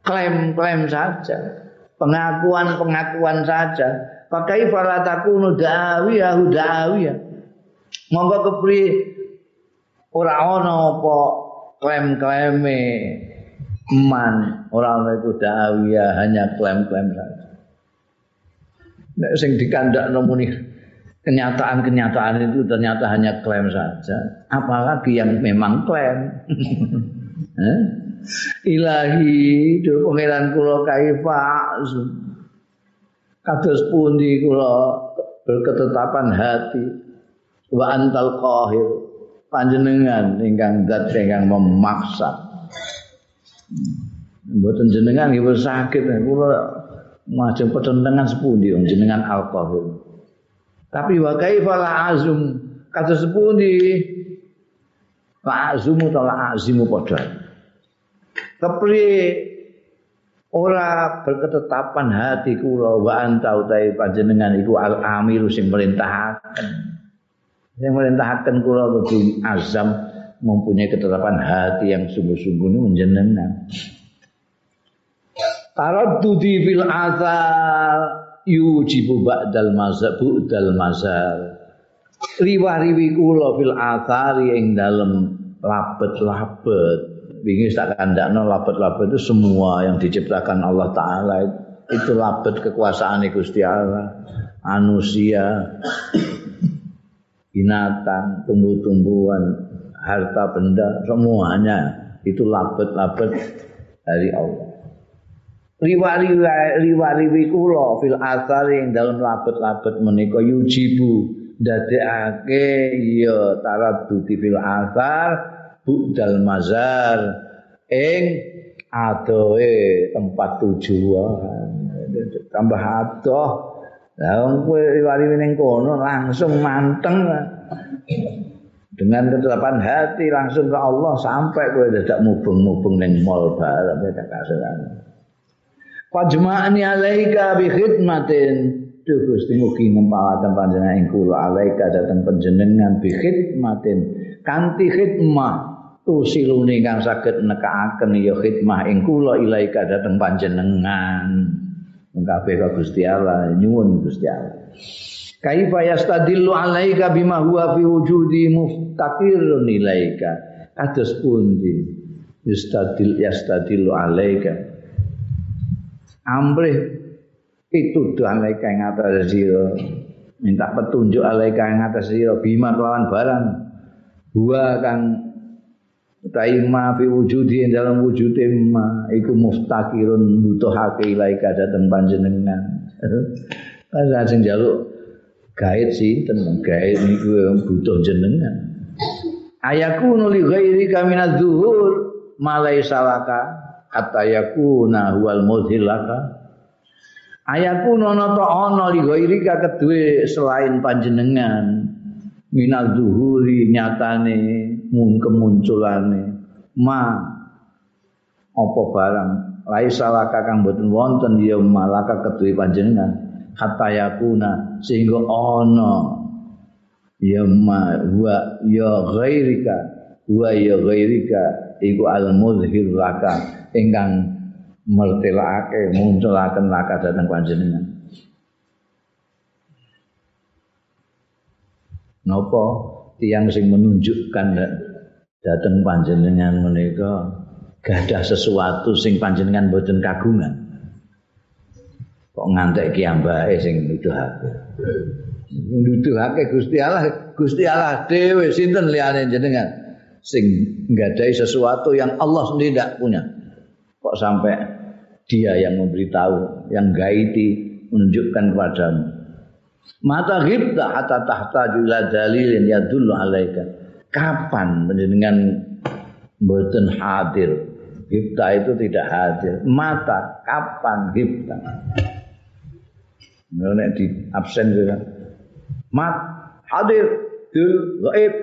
Speaker 1: klaim-klaim saja. Pengakuan-pengakuan saja. Pakai falatakunu dawia dawia. Monggo kepri ora ana apa klaim-klaime man, ora ana itu dawiyah hanya klaim-klaim saja. Nek sing dikandakno muni kenyataan-kenyataan itu ternyata hanya klaim saja. Apalagi yang memang klaim. eh? Ilahi, do pangeran kula kaifa. Kados pundi kula berketetapan hati. Wa antal qahir. Panjenengan ingkang zat ingkang memaksa. Mboten jenengan nggih sakit. Kula majeng petentengan sepundi jenengan al qahir tapi wa kaifa la azum? Kata sepundi? La azumu ta azimu padha? Kepriye ora berketetapan hati kula wa anta utahe panjenengan iku al amiru sing merintahaken. Yang merintahkan kula kudu azam mempunyai ketetapan hati yang sungguh-sungguh menjenengan. Taraddudi fil azal yujibu ba'dal mazhab bu'dal mazhab. Riwa-riwi kula fil azari ing dalem labet-labet. Wingi tak kandakno labet-labet itu semua yang diciptakan Allah taala itu labet kekuasaan Gusti Allah. Manusia, binatang, tumbuh-tumbuhan, harta benda, semuanya itu labet-labet dari Allah. Riwa-riwi kula fil asar yang dalam labet-labet menika yujibu dadekake ya taraddudi fil asar budal mazar ing adoe tempat tujuan. Tambah adoh. Wong kowe riwari ning kono langsung manteng. Dengan ketetapan hati langsung ke Allah sampai kowe dadak mubeng-mubeng ning mall bareng dadak kasaran. Fajma'ani alaika bi khidmatin. Duh Gusti mugi ngempalaken panjenengan ing kula. Alaika dhateng panjenengan bi khidmatin. Kanthi khidmah. Tusilune kang saged nekaaken ya khidmah ing kula. Ilaika dhateng panjenengan. kabeh ka Gusti Allah. Nyuwun Gusti Allah. Kaifa yastadillu alaika bima huwa fi wujudi muftaqirun ilaika? Kados pundi? Yastadil yastadillu alaika amrih itu alaika ing atas sira minta petunjuk alaika ing atas sira bima kelawan barang. Huwa kang utawi ma fi wujudi dalam wujude ma iku mustaqirun butuhake ilaika dhateng panjenengan. Kan sing njaluk gaib sinten gaib niku butuh jenengan. Ayaku nuli ghairi kamina zuhur malai salaka hatta yakuna huwal mudhillaka ayaku nono to ana li ghairi kedue selain panjenengan. Minal zuhuri nyatane mun kemunculane. Ma apa barang? Lai salaka kang boten wonten ya malaka keduwe panjenengan. Hatta yakuna sehingga ana. Ya ma wa ya ghairika. Wa ya ghairika iku al muzhir laka ingkang mertelake munculaken laka dhateng panjenengan. Napa tiang sing menunjukkan datang panjenengan menika gadah sesuatu sing panjenengan boten kagungan? Kok ngantek ki ambake sing nuduhake? Nuduhake Gusti Allah Gusti Allah dhewe sinten liyane jenengan? Sing nggadahi sesuatu yang Allah sendiri tidak punya. Kok sampai dia yang memberitahu, yang gaiti menunjukkan kepadamu. Mata ghibta hatta tahta ila dalilin yadullu alaika. Kapan penjenengan mboten hadir? Ghibta itu tidak hadir. Mata kapan ghibta? Nek di absen juga. Mat hadir dul gaib.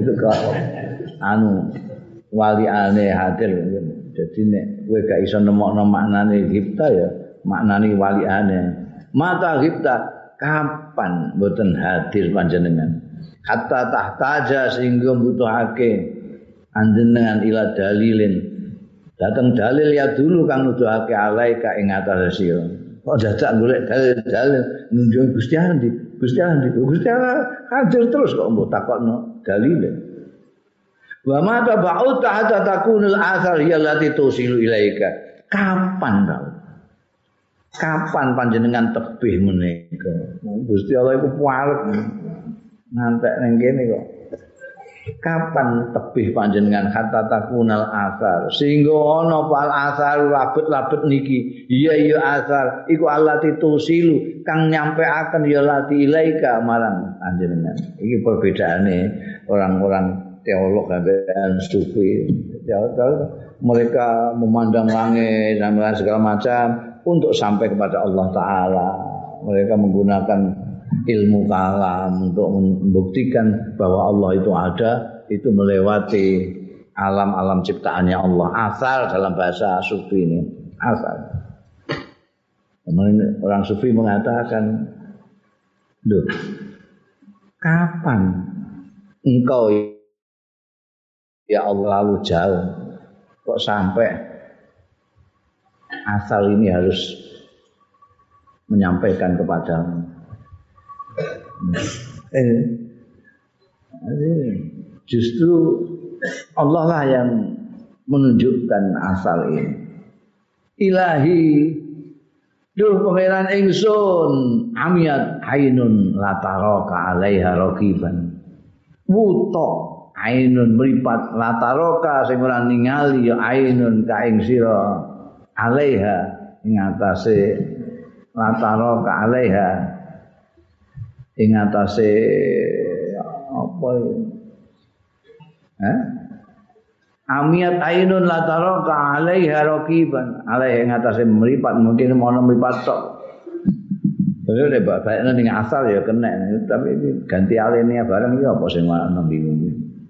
Speaker 1: itu kalau anu wali ane hadir. Jadi nek kowe gak iso nemokno maknane ghibta ya maknane wali ane. Mata ghibta kapan mboten hadir panjenengan? Hatta tahtaja sehingga butuhake anjenengan ila dalilin. Datang dalil ya dulu kang nuduhake alaika ing atas sira kok dadak golek dalil-dalil nunjuk Gusti Allah Gusti Allah Gusti Allah hadir terus kok mbok takokno dalil wa ma tabauta hatta takunul athar ya lati tusilu ilaika. Kapan kau kapan panjenengan tebih menika? Gusti Allah iku parek ngantek ning kene kok. Kapan tebih panjenengan kata takunal asar sehingga ana pal asar labet-labet niki. Iya iya asar iku allati tusilu. Kang nyampe akan ya lati ilaika marang panjenengan. Iki perbedaane orang-orang teolog dan sufi mereka memandang langit dan segala macam untuk sampai kepada Allah Ta'ala. Mereka menggunakan ilmu kalam untuk membuktikan bahwa Allah itu ada, itu melewati alam-alam ciptaannya Allah. Asal dalam bahasa sufi ini, asal. Orang sufi mengatakan, Duh, kapan engkau ya Allah lalu jauh. Kok sampai asal ini harus menyampaikan kepada eh, justru Allah lah yang menunjukkan asal ini. Ilahi Duh pangeran ingsun amiat ainun lataroka alaiha raqiban. Wuto ainun mripat lataroka sing ora ningali ya ainun ka ing sira alaiha ing atase lataro ka alaiha. Ing atase apa eh? Amiat ainun lataro ka alaiha raqiban alaiha ing atase mripat mungkin mau mripat tok. Terus udah bapak ning asal ya kena. Tapi ganti alinea bareng ya apa sing ana bingung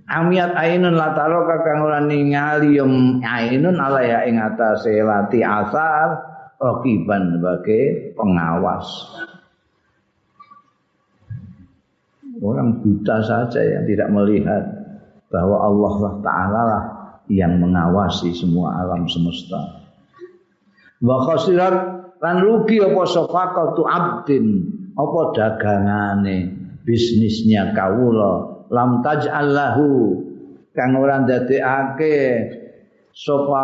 Speaker 1: Amiat ainun lataro kakang ora ningali yum ainun ala ya ing atase lati asar rakiban sebagai pengawas. Orang buta saja yang tidak melihat bahwa Allah Ta'ala lah yang mengawasi semua alam semesta. Wa khasirat lan rugi apa safaqatu abdin apa dagangane bisnisnya kawula lam taj'al lahu. Kang ora ndadekake sapa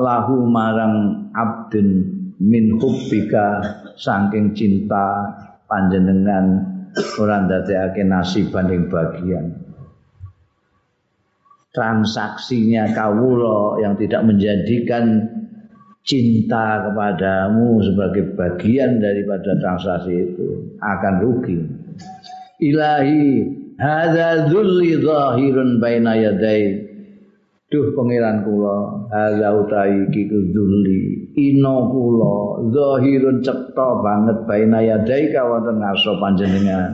Speaker 1: lahu marang abdin min hubbika saking cinta panjenengan ora ndadekake nasiban ing bagian. Transaksinya kawula yang tidak menjadikan cinta kepadamu sebagai bagian daripada transaksi itu akan rugi. Ilahi hadza dzulli zahirun baina yaday duh pangeran kula hadza utawi iki dzulli ina kula zahirun cetha banget baina yaday kawonten ngarsa panjenengan.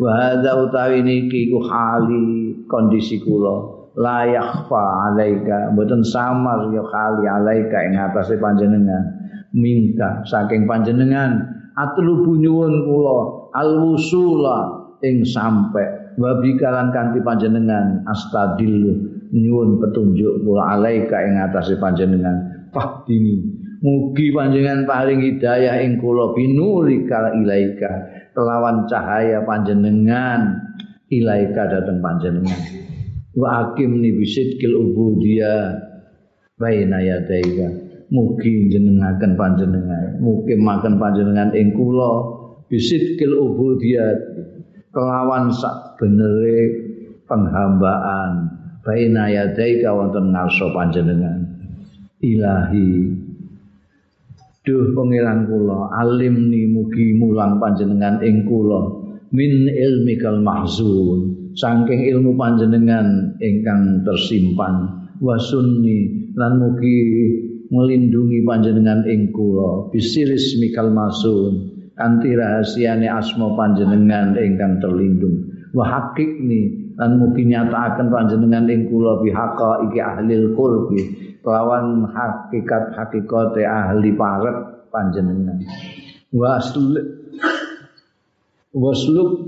Speaker 1: Wa hadza utawi niki ku hali kondisi kula la yakhfa alaika. Mboten samar ya kali alaika ing atase panjenengan. Minta saking panjenengan atlubu nyuwun kula alwusula ing sampai wabi kalan kanthi panjenengan astadil nyuwun petunjuk kula alaika ing atase panjenengan. Fahdini. Mugi panjenengan paling hidayah ing kula binuri kala ilaika. Kelawan cahaya panjenengan ilaika dateng panjenengan. Wa akim ni bisidkil ubudiyah baina yadaika mugi jenengaken panjenengan mugi makan panjenengan ing kula bisidkil ubudiyah kelawan sak benere penghambaan. Baina yadaika wonten ngarsa panjenengan. Ilahi. Duh pangeran kula alimni mugi mulang panjenengan ing kula. Min ilmikal mahzun. Saking ilmu panjenengan ingkang tersimpan. Wasunni lan mugi ngelindungi panjenengan ing kula. Bisiris mikal masun kanthi rahasiane asma panjenengan ingkang terlindung wa hakikni lan mugi nyatakaken panjenengan ing kula bihaqa iki ahli qurbi kelawan hakikat hakikate ahli parek panjenengan wasl wasluk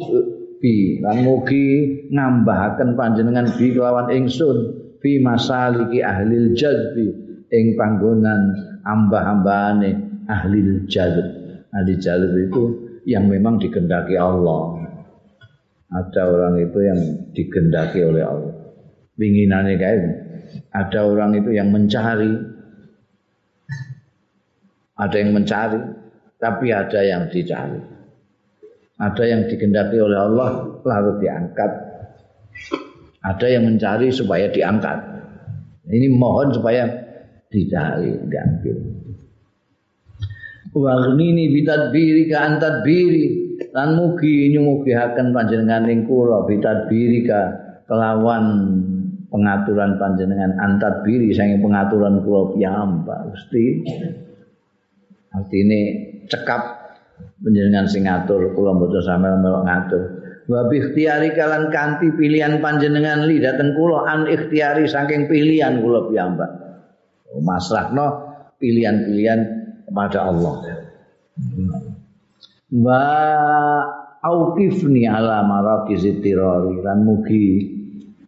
Speaker 1: bi lan mugi nambahaken panjenengan bi kelawan ingsun fi masaliki ahli jazbi ing panggonan hamba-hambane ahli jalb. Ahli jalb itu yang memang dikendaki Allah. Ada orang itu yang dikendaki oleh Allah. Winginane kae ada orang itu yang mencari ada yang mencari tapi ada yang dicari. Ada yang dikendaki oleh Allah lalu diangkat. Ada yang mencari supaya diangkat. Ini mohon supaya dicari diambil Warnini bitadbiri ka antadbiri lan mugi nyumugihaken panjenengan ing kula ka kelawan pengaturan panjenengan antadbiri saking pengaturan kula piyambak Gusti. Artine cekap panjenengan sing ngatur kula mboten sampeyan melok ngatur. Wa bi ikhtiyari kalan kanthi pilihan panjenengan li dateng kula an ikhtiari saking pilihan kula piyambak. Masrahno pilihan-pilihan kepada Allah. Wa auqifni ala maraqiz tirari lan mugi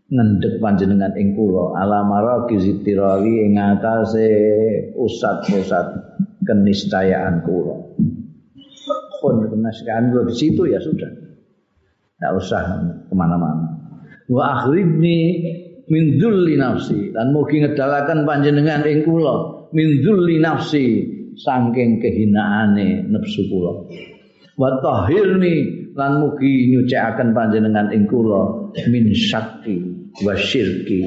Speaker 1: ngendhek panjenengan ing kula ala maraqiz tirari ing atase pusat-pusat keniscayaan kula. Pun keniscayaan kula di situ ya sudah. Tidak usah ke mana-mana. Wa akhrijni min dzulli nafsi lan mugi ngedalaken panjenengan ing kula min dzulli nafsi saking kehinaane nafsu kula wa tahirni lan mugi nyucikaken panjenengan ing kula min syakki wa syirki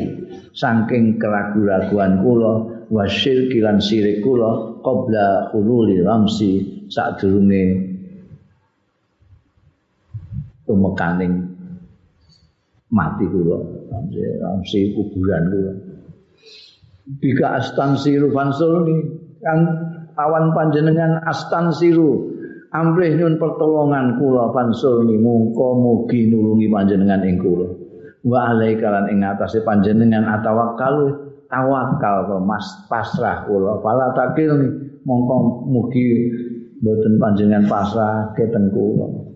Speaker 1: saking keraguan-raguan kula wa syirki lan sirik kula qabla hululi ramsi sadurunge tumekaning mati kula si kuburan kula. Bika astansiru fansulni kan awan panjenengan astansiru amrih nyun pertolongan kula fansulni mungko mugi nulungi panjenengan ing kula. Wa alaika lan ing atase panjenengan atawakal tawakal mas pasrah kula pala takil mongko mugi mboten panjenengan pasrah keten kula.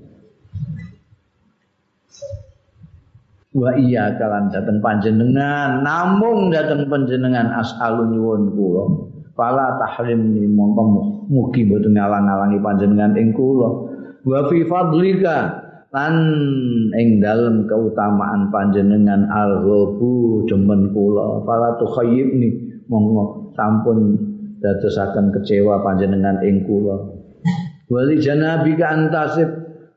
Speaker 1: wa iya kalan dateng panjenengan namung dateng panjenengan as'alun nyuwun kula fala tahrim ni mongko mugi mboten ngalang-alangi panjenengan ing kula. Wa fi fadlika lan ing dalem keutamaan panjenengan al-ghabu demen kula. Fala tukhayyibni monggo sampun dadosaken kecewa panjenengan ing kula. Wali janabika antasib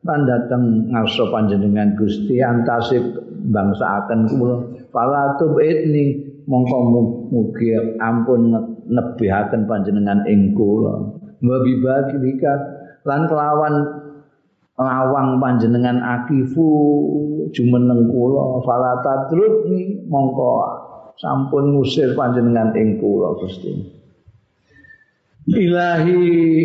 Speaker 1: lan dateng ngarsa panjenengan Gusti antasib bangsa akan kula. Fala tubidni mongko mugi ampun nebihaken panjenengan ing kula. Wa bibagi bika lan kelawan lawang panjenengan akifu jumeneng kula fala tadrubni mongko sampun ngusir panjenengan ing kula Gusti. Ilahi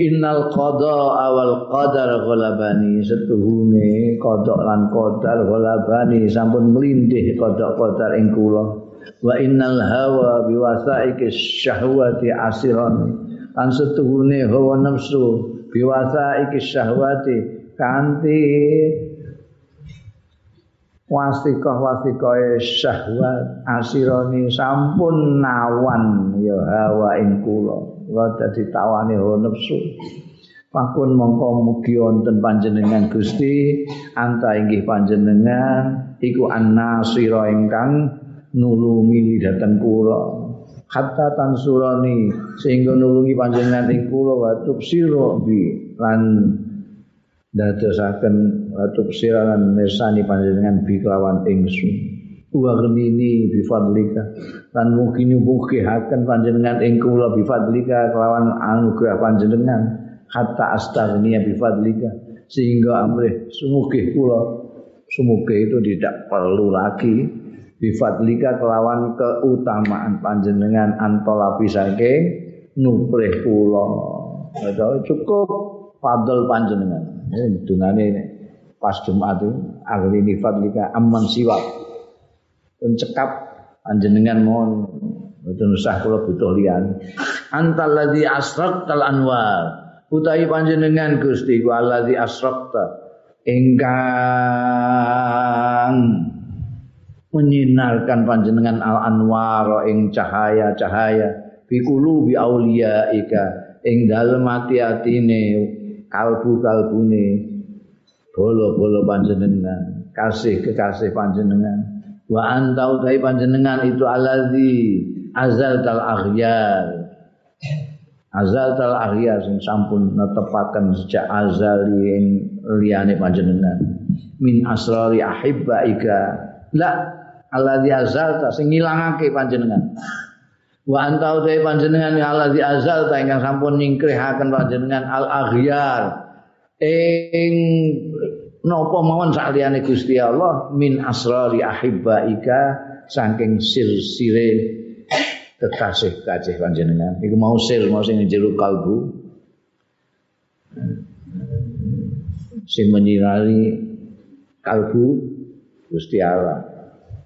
Speaker 1: innal qada awal qadar ghalabani setuhune kodok lan qadar ghalabani sampun melindih kodok qadar ing kula wa innal hawa biwasaiki syahwati asiran lan setuhune hawa nafsu biwasaiki syahwati kanthi wasikah wasikahe syahwat asirani sampun nawan. Ya hawa ing kula. Kula dadi tawane nafsu. Pakun mongko mugi wonten panjenengan Gusti anta inggih panjenengan iku annasira ingkang nulungi dhateng kula. Hatta tansurani sehingga nulungi panjenengan ing kula wa tubsira bi lan dadosaken atub siralan mirsani panjenengan bi kelawan ingsun. Wa ghnini bi fadlika lan mungkin mugihaken panjenengan ing kula bi fadlika kelawan anugerah panjenengan. Hatta astaghniya bi fadlika sehingga amrih sumugih kula. Sumugih itu tidak perlu lagi bi fadlika kelawan keutamaan panjenengan antolapi saking nuprih kula. Cukup fadl panjenengan. Ini dungane pas Jumat itu ahli nifat lika aman siwak. Pencekap panjenengan mohon betul usah kula butuh lian antal ladzi asraqtal anwar. Utawi panjenengan Gusti ku alladzi asraqta. Ingkang menyinarkan panjenengan al anwar ing cahaya-cahaya fi qulubi auliyaika ing dalem ati-atine kalbu-kalbune bolo-bolo panjenengan, kasih kekasih panjenengan. Wa anta utai panjenengan itu allazi azal tal aghyar. Azal tal aghyar sing sampun netepaken sejak azali ing liyane panjenengan. Min asrari ahibbaika. La allazi azal ta sing ngilangake panjenengan. wa anta utai panjenengan ya Allah di azal ta ingkang sampun nyingkrihaken panjenengan al aghyar. Ing napa mawon saliyane Gusti Allah min asrari ahibbaika saking silsile kekasih kacih panjenengan. Iku mau sil mau sing jero kalbu. Sing menyinari kalbu Gusti Allah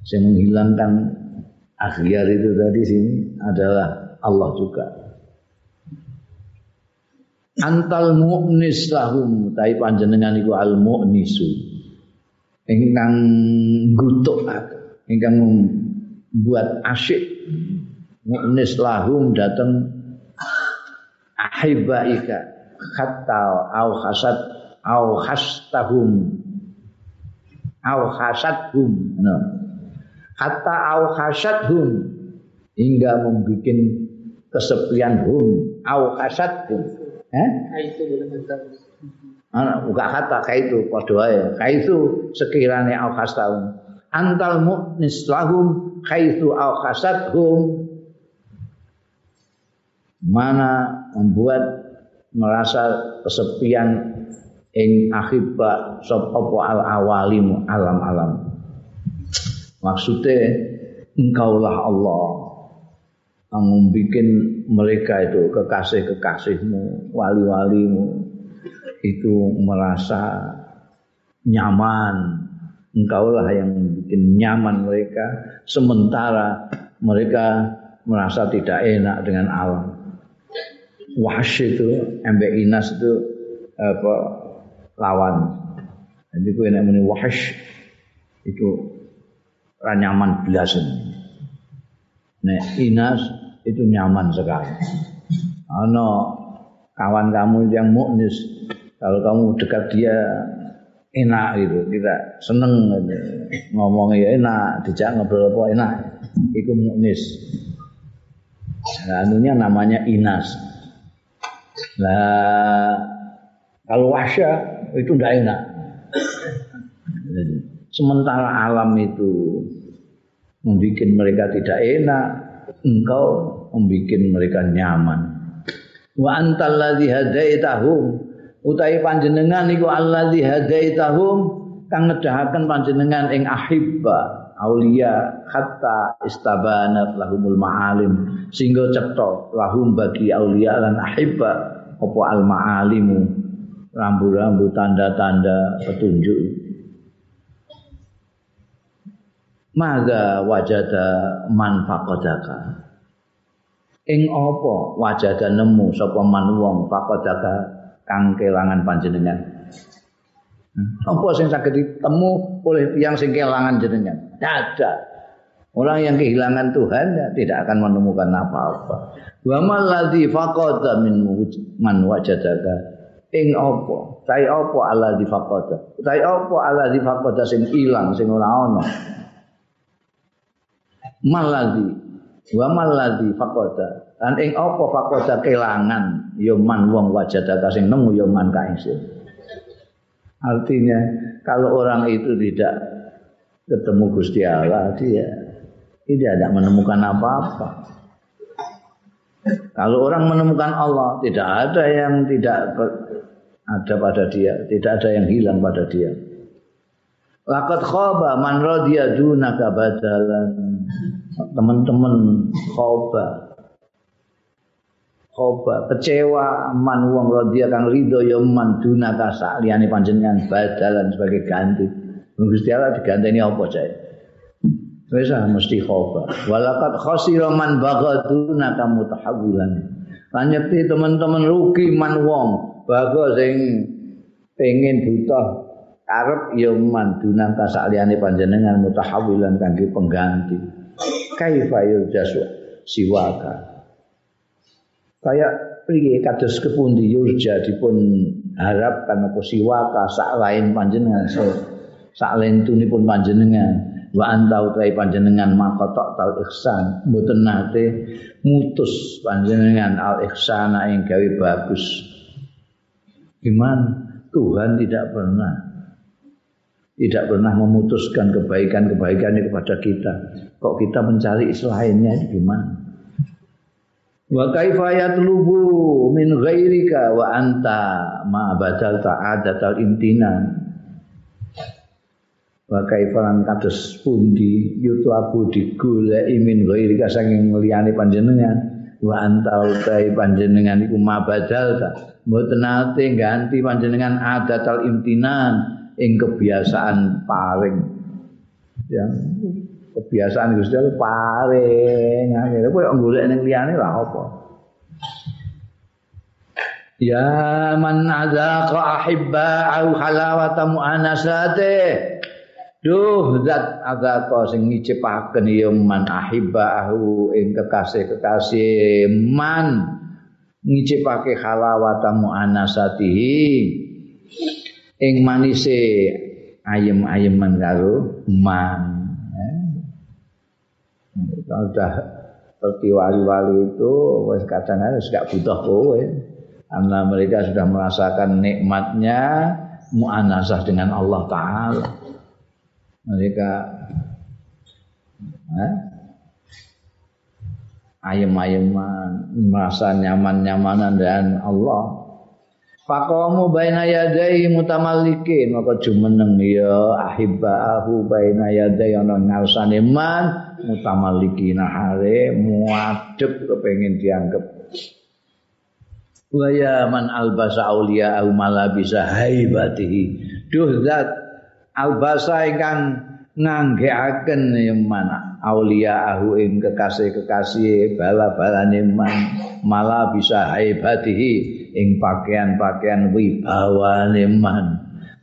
Speaker 1: sing menghilangkan akhyar itu tadi sini adalah Allah juga. Antal mu'nis lahum. Tai panjenengan iku al mu'nisu. Ingkang gutuk ingkang membuat asyik. Mu'nis lahum datang. Ahibaika hatta au hasad. Au hastahum. Au hasadhum. No hatta au hasadhum hingga membuat kesepian hum. Au hasadhum eh? Kaitu Anak buka kata kaitu padha wae. Kaitu sekirane au hasahum antal mu'nis lahum kaitu au hasadhum mana membuat merasa kesepian ing akhibah sapa al awalim alam-alam Maksudnya engkaulah Allah yang membuat mereka itu kekasih-kekasihmu, wali-walimu itu merasa nyaman. Engkaulah yang bikin nyaman mereka sementara mereka merasa tidak enak dengan alam. Wash itu, embek inas itu apa lawan. Jadi kue nak muni wash itu nyaman belasan. Nek Inas itu nyaman sekali. Ano kawan kamu yang muknis, kalau kamu dekat dia enak gitu, kita seneng gitu. ngomongnya ya enak, dijak ngobrol apa enak, itu muknis. Nah, anunya namanya Inas. Nah, kalau wasya itu tidak enak. Sementara alam itu membuat mereka tidak enak, engkau membuat mereka nyaman. Wa antal ladzi hadaitahum utahe panjenengan iku allazi hadaitahum kang ngedahaken panjenengan ing ahibba aulia hatta istabanat lahumul ma'alim sehingga cetha lahum bagi aulia lan ahibba apa al ma'alimu rambu-rambu tanda-tanda petunjuk Maga wajada man faqadaka. Ing apa wajada nemu sapa man wong faqadaka kang kelangan panjenengan. Hmm. Apa sing saged ditemu oleh tiyang sing kelangan jenengan? Tidak Orang yang kehilangan Tuhan ya, tidak akan menemukan apa-apa. Wa mal ladzi faqada min man wajadaka ing apa? Tai apa Allah di faqada? Tai apa Allah di faqada sing ilang sing ora ana? Maladi wa maladi faqada lan ing apa faqada kelangan ya man wong wajada sing nemu ya man ka ingsun Artinya kalau orang itu tidak ketemu Gusti Allah dia tidak ada menemukan apa-apa. Kalau orang menemukan Allah tidak ada yang tidak ada pada dia, tidak ada yang hilang pada dia. Lakat khoba man radiya dunaka badalan. Teman-teman khoba khoba kecewa man wong radhiya kang ridho ya man dunaka saliyane panjenengan badalan sebagai ganti. Gusti Allah diganteni apa jae wis ah, mesti khoba walakat khasira man bagaduna kamu tahawulan Lanyekti teman-teman rugi man wong baga sing pengen buta arep ya man dunaka saliyane panjenengan mutahawilan kangge pengganti. Kaifa yurjasu siwaka? Kayak piye kados kepundi yurja dipun harapkan apa siwaka? Sak lain panjenengan so, sak lain tunipun panjenengan. Wa anta utai panjenengan maka tak tau ihsan. Mboten nate mutus panjenengan al ihsana ing gawe bagus. Iman Tuhan tidak pernah tidak pernah memutuskan kebaikan-kebaikannya kepada kita kok kita mencari selainnya itu gimana Wa kaifa yatlubu min ghairika wa anta ma badal ta'adatal imtinan. Wa kaifa lan kados pundi yutlabu digoleki min ghairika saking liyane panjenengan wa anta utai panjenengan iku ma badal ta. Mboten ganti panjenengan adatal imtinan ing kebiasaan paring. Ya, kebiasaan Gusti Allah paring. Ngene. Kowe golek ning liyane lah apa? Ya man azaqa ahibba au halawata mu'anasate. Duh zat azaqa sing ngicipaken ya man ahibba au ing kekasih-kekasih. Man ngicipake halawata mu'anasatihi ing manise ayem-ayeman karo man. Kalau sudah seperti wali-wali itu wes kadang harus gak butuh kowe. Karena mereka sudah merasakan nikmatnya muanasah dengan Allah taala. Mereka eh, ayem-ayeman merasa nyaman-nyamanan dengan Allah Faqamu baina yadai mutamallikin maka jumeneng ya ahibbaahu baina yadai. Ana ngarsane man mutamallikin hare muadep kepengin dianggap wa ya man albasa auliya au malabisa haibatihi. Duh zat albasa ingkang nganggeaken man auliya ahu ing kekasih-kekasih bala-balane man malah bisa haibatihi ing pakaian-pakaian wibawane man.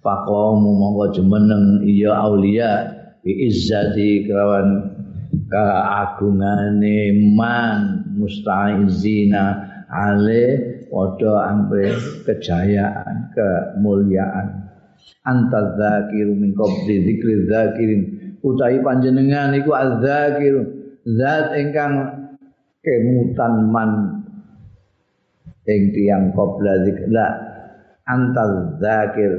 Speaker 1: Faqamu monggo jumeneng. Iya aulia bi izzati kelawan keagungane man. Musta'izina ale padha ampe kejayaan kemuliaan. Anta zakiru min qabli zikri zakirin utahi panjenengan iku azzakir zat ingkang kemutan man ing tiyang qabla zikra antal zakir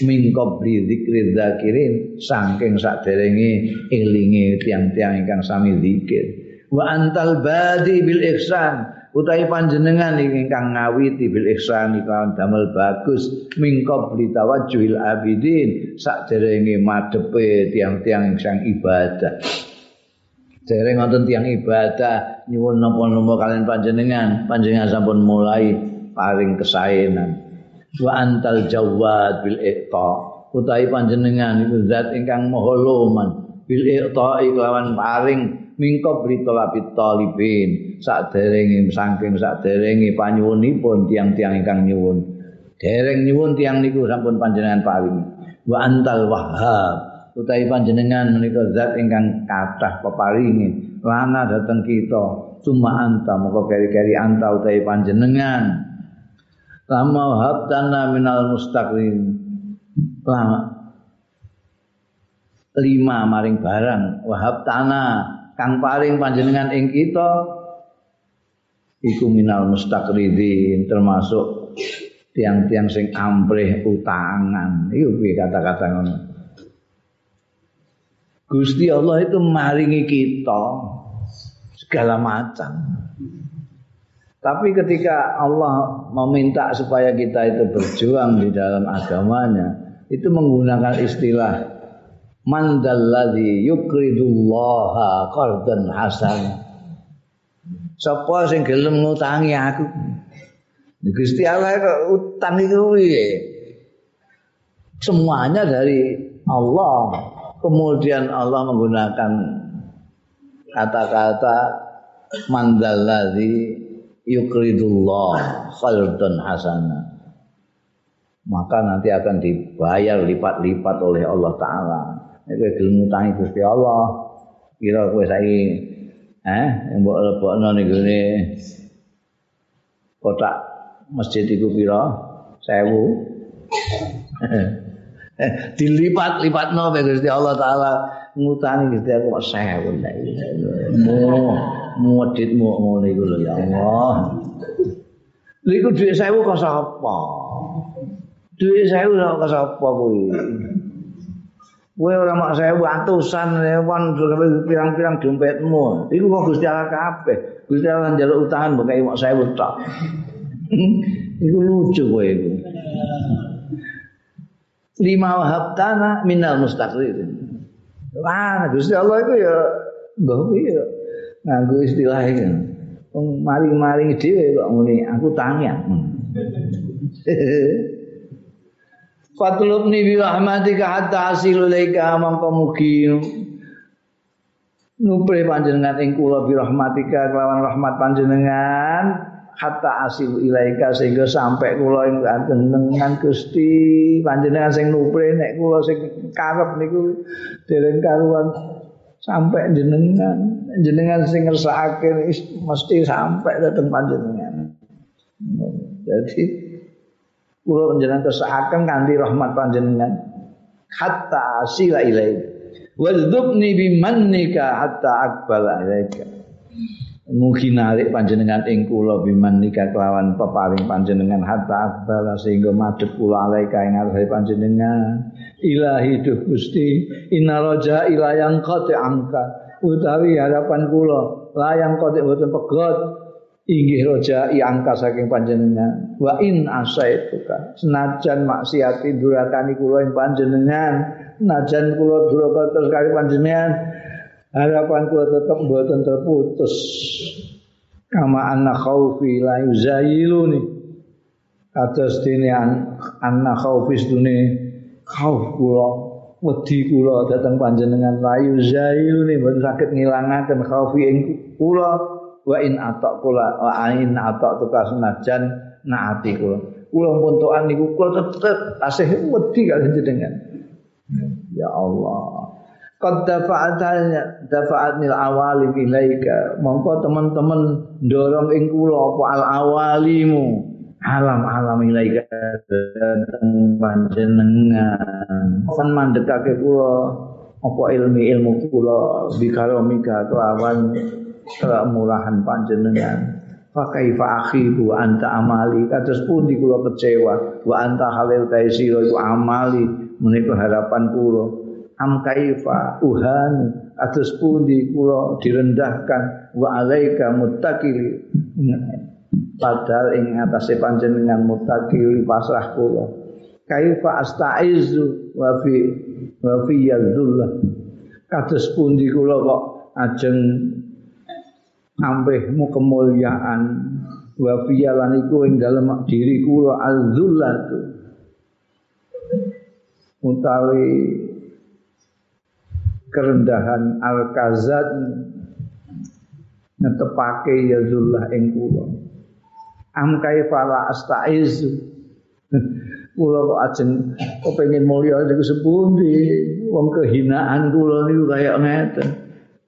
Speaker 1: min qabli zikri zakirin saking saderenge elinge tiang-tiang ingkang sami zikir. Wa antal badi bil ihsan utawi panjenengan ingkang ngawiti bil ihsan kelawan damel bagus min qabli tawajjuhil abidin saderenge madhepe tiang-tiang ingkang ibadah Dereng wonten tiyang ibadah nyuwun napa-napa kalian panjenengan, panjenengan sampun mulai paring kesaenan. Wa antal jawad bil iqta. Utahi panjenengan iku zat ingkang maha luman bil iqta kelawan paring mingko brita labit talibin saderenge saking saderenge panyuwunipun tiang-tiang ingkang nyuwun. Dereng nyuwun tiang niku sampun panjenengan paring. Wa antal wahhab utawi panjenengan menika zat ingkang kathah peparingi lana dateng kita. Cuma anta muga keri-keri anta utawi panjenengan. Lama habtana minal mustaqim. Lama. Lima maring barang. Wahab tanah kang paring panjenengan ing kita iku minal mustaqridin termasuk tiang-tiang sing ambrih utangan. Iku kata-kata ngono Gusti Allah itu maringi kita segala macam tapi ketika Allah meminta supaya kita itu berjuang di dalam agamanya, itu menggunakan istilah mandalladzi yukridullaha qardan hasan. Sapa sing gelem ngutangi aku? Gusti Allah utang itu piye? Semuanya dari Allah. Kemudian Allah menggunakan kata-kata mandalladzi yukridullah khaldan hasana. Maka nanti akan dibayar lipat-lipat oleh Allah taala. Kowe gelem ngutangi Gusti Allah. Kira kowe saiki eh mbok lebokno ning gone kotak masjid iku pira 1000 dilipat-lipatno Gusti Allah taala ngutangi Gusti Allah 1000 muweditmu ngono iku lho ya Allah. Lha iku dhuwit 1000 kok sapa? Dhuwit 1000 kok sapa kuwi? Kowe ora mak 1000 atusan ewon pirang-pirang dompetmu. Iku kok Gusti Allah kabeh. Gusti Allah njaluk utangan mbok kaya mak 1000 tok. iku lucu kowe iku. Lima wahab tanah minal mustaqrir. Wah, Gusti Allah itu ya mbah piye nganggo istilah iki. Wong maring-maring dhewe kok ngene, aku tangian. Fatlubni bi rahmatika hatta asilu laika mangko mugi nupre panjenengan ing kula bi rahmatika kelawan rahmat panjenengan hatta asilu ilaika sehingga sampai kula ing panjenengan Gusti. Panjenengan sing nupre nek kula sing karep niku dereng karuan sampai jenengan. Jenengan sing ngersakake mesti sampai dateng panjenengan. Jadi kula panjenengan kesakaken kanthi rahmat panjenengan. Hatta asila ilai wadzubni bimannika hatta aqbala ilaika Mugi narik panjenengan ing kula biman nika kelawan peparing panjenengan. Hatta sehingga madhep kula alaika ing ngarep panjenengan. Ilahi duh Gusti inna raja ilayang qati angka. Utawi harapan kula layang qati boten pegot inggih raja i angka saking panjenengan. Wa in asaituka senajan maksiati durakani kula ing panjenengan. Najan kula duraka terus kali panjenengan harapan kula tetap mboten terputus. Kama anna khaufi la yuzayiluni atas dene anna khaufi dune khauf kula wedi kula dateng panjenengan la yuzayiluni mboten saged ngilangaken khaufi ing kula. Wa in atak kula wa in atak tukas najan naati kula. Kula pun toan niku kula tetep tasih wedi kaliyan jenengan. Ya Allah Qad dafa'atnya dafa'atnil awalim ilaika. Mongko teman-teman dorong ing kula apa al awalimu alam-alam ilaika dateng panjenengan. Kon mandekake kula apa ilmi ilmu kula bikaromika kelawan kemurahan panjenengan. Fakai akhibu anta amali kados pundi kula kecewa wa anta halil taisiro itu amali menika harapan kula am kaifa uhan atus pundi kula direndahkan? Wa alaika muttaqili padahal ing atase panjenengan muttaqili pasrah kula. Kaifa astaizu wa fi wa fi yadzullah. Kados pundi kula kok ajeng ampehmu kemuliaan? Wa fi lan iku ing dalem diri kula al-zullatu. Utawi kerendahan al-kazat netepake ya zullah ing kula. Am kaifala astaiz kula kok ajeng kepengin mulya niku sepundi? Wong kehinaan kula niku kaya ngeten.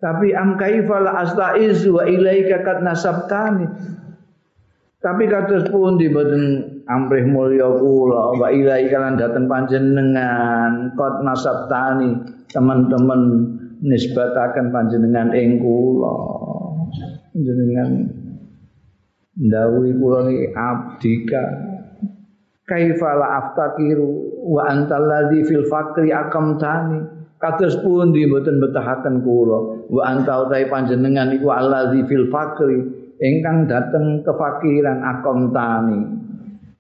Speaker 1: Tapi am kaifala astaiz wa ilaika kat nasabtani tapi kados pundi mboten amrih mulya kula? Wa ilaika lan dateng panjenengan. Kot nasabtani teman-teman nisbataken panjenengan ing kula. Panjenengan ndawuhi kula niki abdika. Kaifa la aftakiru wa antal ladzi fil fakri akamtani? Kados pundi mboten betahaken kula? Wa antau ta panjenengan iku allazi fil fakri ingkang dateng kefakiran akamtani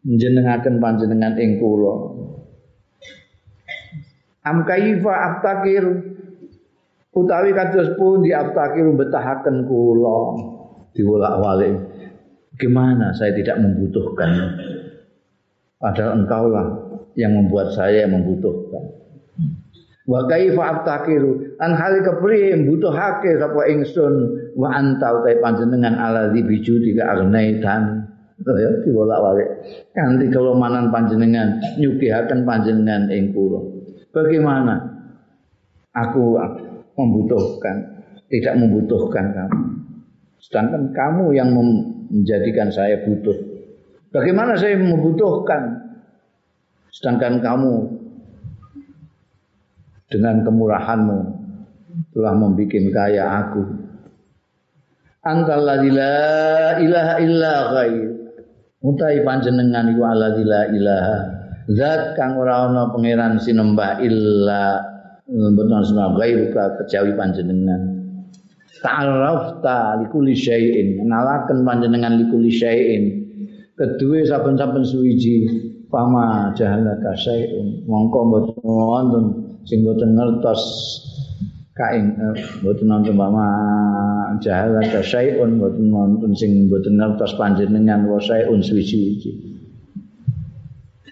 Speaker 1: njenengaken panjenengan ing kula. Am kaifa aftakiru utawi kados pundi aftakiru betahaken kula. Diwolak-walik gimana saya tidak membutuhkan? Padahal engkaulah yang membuat saya membutuhkan. Wa kaifa abtakiru an hal kepriye mbutuhake sapa ingsun wa anta utai panjenengan ala bijudi ka arnaitan. Oh ya diwolak-walik. Kanthi kelomanan panjenengan nyugihaken panjenengan ing. Bagaimana aku membutuhkan tidak membutuhkan kamu. Sedangkan kamu yang menjadikan saya butuh. Bagaimana saya membutuhkan sedangkan kamu dengan kemurahanmu telah membuat kaya aku. Antal la ilaha illa ghair. Utai panjenengan iku alladzi la ilaha. Zat kang ora ana pangeran sinembah illa benar sinembah ghairuka kejawi panjenengan. Ta'arrafta likulli syai'in. Nalaken panjenengan likulli syai'in kedua saben-saben suwiji pama jahala kasaiun mongko mboten wonten sing ngertos kain eh, mboten wonten pama jahala kasaiun mboten wonten sing mboten ngertos panjenengan wasaiun suwiji-wiji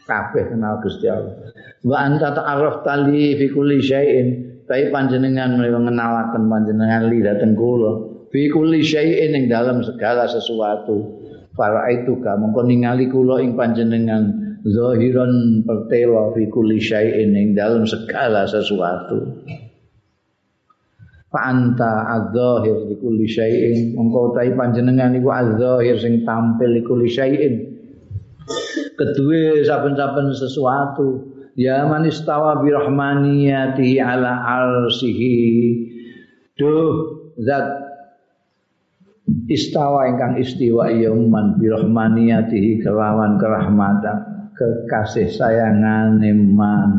Speaker 1: kabeh kenal Gusti Allah. Wa anta ta'arraf tali fi kulli syai'in. Tapi panjenengan mengenalaken panjenengan li dateng kula. Fi kulli syai'in ing dalam segala sesuatu. Para itu ka mongko ningali kula ing panjenengan zahiran pertela fi kulli syai'in ing dalam segala sesuatu. Fa anta adzahir fi kulli syai'in mongko utahi panjenengan iku adzahir sing tampil fi kulli syai'in. Kedua saben-saben sesuatu ya man istawa bi rahmaniyatihi ala arsihi. Duh zat istawa ingkang istiwa yauman birahmaniyatihi kelawan kerahmatan kekasih sayangan man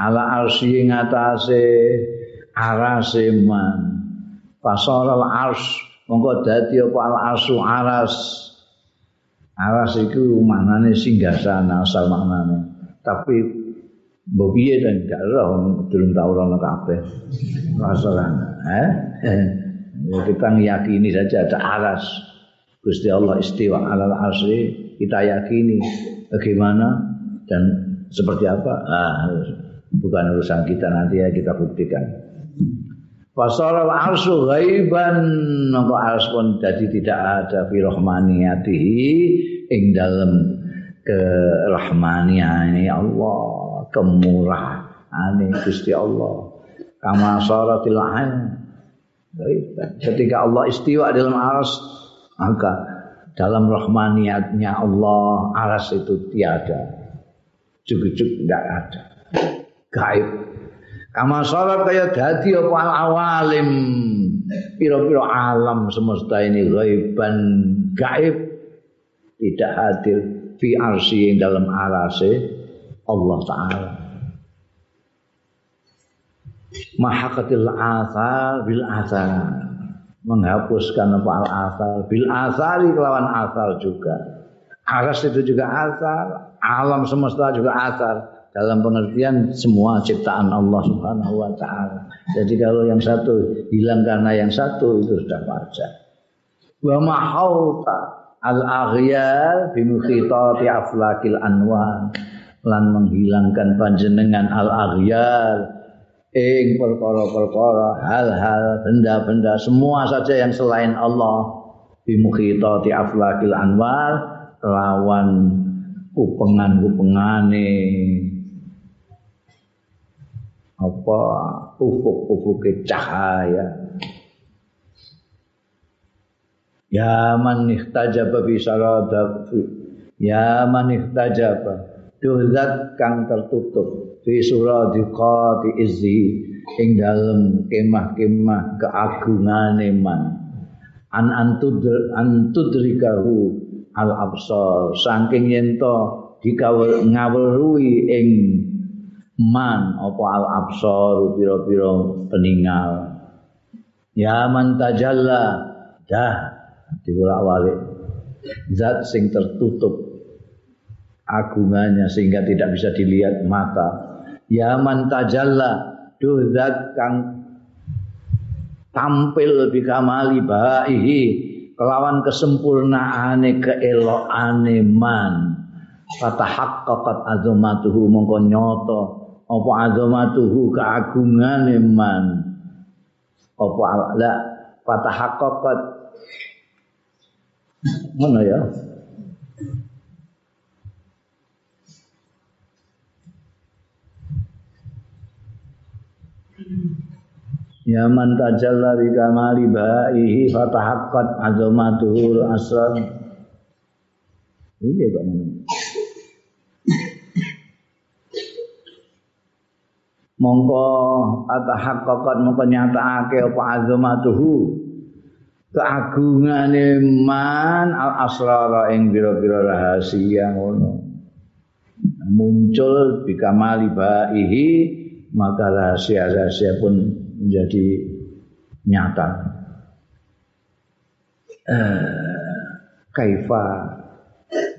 Speaker 1: ala arsy ngatasé arase man fasaral ars. Mongko dadi apa al arsu aras. Aras iku maknane singgasana asal maknane. Tapi mbok piye dan gak roh durung tau rono kabeh. Masalah eh? Ya, kita meyakini saja ada aras. Gusti Allah istiwa alal arsy, kita yakini bagaimana dan seperti apa? Ah, bukan urusan kita nanti ya kita buktikan. Fasal arsy ghaiban maka ars pun jadi tidak ada fi rahmaniyatihi ing dalam kerahmaniane Allah, kemurahan Gusti Allah. Kama saratil ain Ketika Allah istiwa dalam aras, maka dalam rahmaniyatnya Allah aras itu tiada. Cukup-cukup tidak ada. Gaib. Kama salat kaya dadi apa al awalim. Piro-piro alam semesta ini gaiban gaib. Tidak hadir fi arsi dalam arase Allah Ta'ala. Mahakatil asal bil asal menghapuskan apa al asal bil asali kelawan asal juga. Aras itu juga asal alam semesta juga asal dalam pengertian semua ciptaan Allah Subhanahu wa taala. Jadi kalau yang satu hilang karena yang satu itu sudah wajar. Wa mahauta al aghyal bi mukhitati aflakil anwar. Lan menghilangkan panjenengan al aghyal ing perkara-perkara hal-hal benda-benda semua saja yang selain Allah. Bimukhitati aflakil anwar. Lawan kupengan-kupengane apa ufuk-ufuk cahaya? Ya man ihtajaba bi ya man ihtajaba Duh kang tertutup fi suradiqati izzi ing dalem kemah-kemah keagungane man. An antudr antudrikahu al absar saking yen to ngawruhi ing man apa al absar pira-pira peninggal ya man tajalla dah dibolak-balik zat sing tertutup agungannya sehingga tidak bisa dilihat mata. Ya man tajalla duh zat kang tampil bikamali baihi kelawan kesempurnaane keelokane man. Fatahaqqaqat azamatuhu mongko nyoto apa azamatuhu keagungane man? Apa la fatahaqqaqat? Mana ya. Ya man tajalla bi kamali ba'ihi fatahaqqat azamatuhul asrar. Ini kok Mongko atahaqqaqat mongko nyatakake apa azamatuhu keagungane man al asrara ing bira-bira rahasia ngono. Muncul bi kamali ba'ihi maka rahasia-rahasia pun menjadi nyata. Eh, kaifa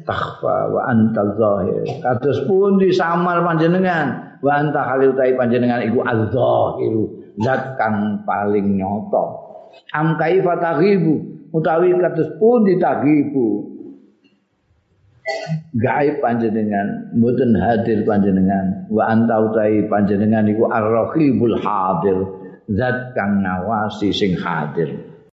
Speaker 1: takhfa wa anta zahir. Kados pun disamar panjenengan wa anta halil tai panjenengan iku az-zahiru, zat kang paling nyata. Am kaifa taghibu utawi kados pun ditagibu gaib panjenengan mboten hadir panjenengan. Wa anta utai panjenengan iku ar-raqibul hadir zat kang ngawasi sing hadir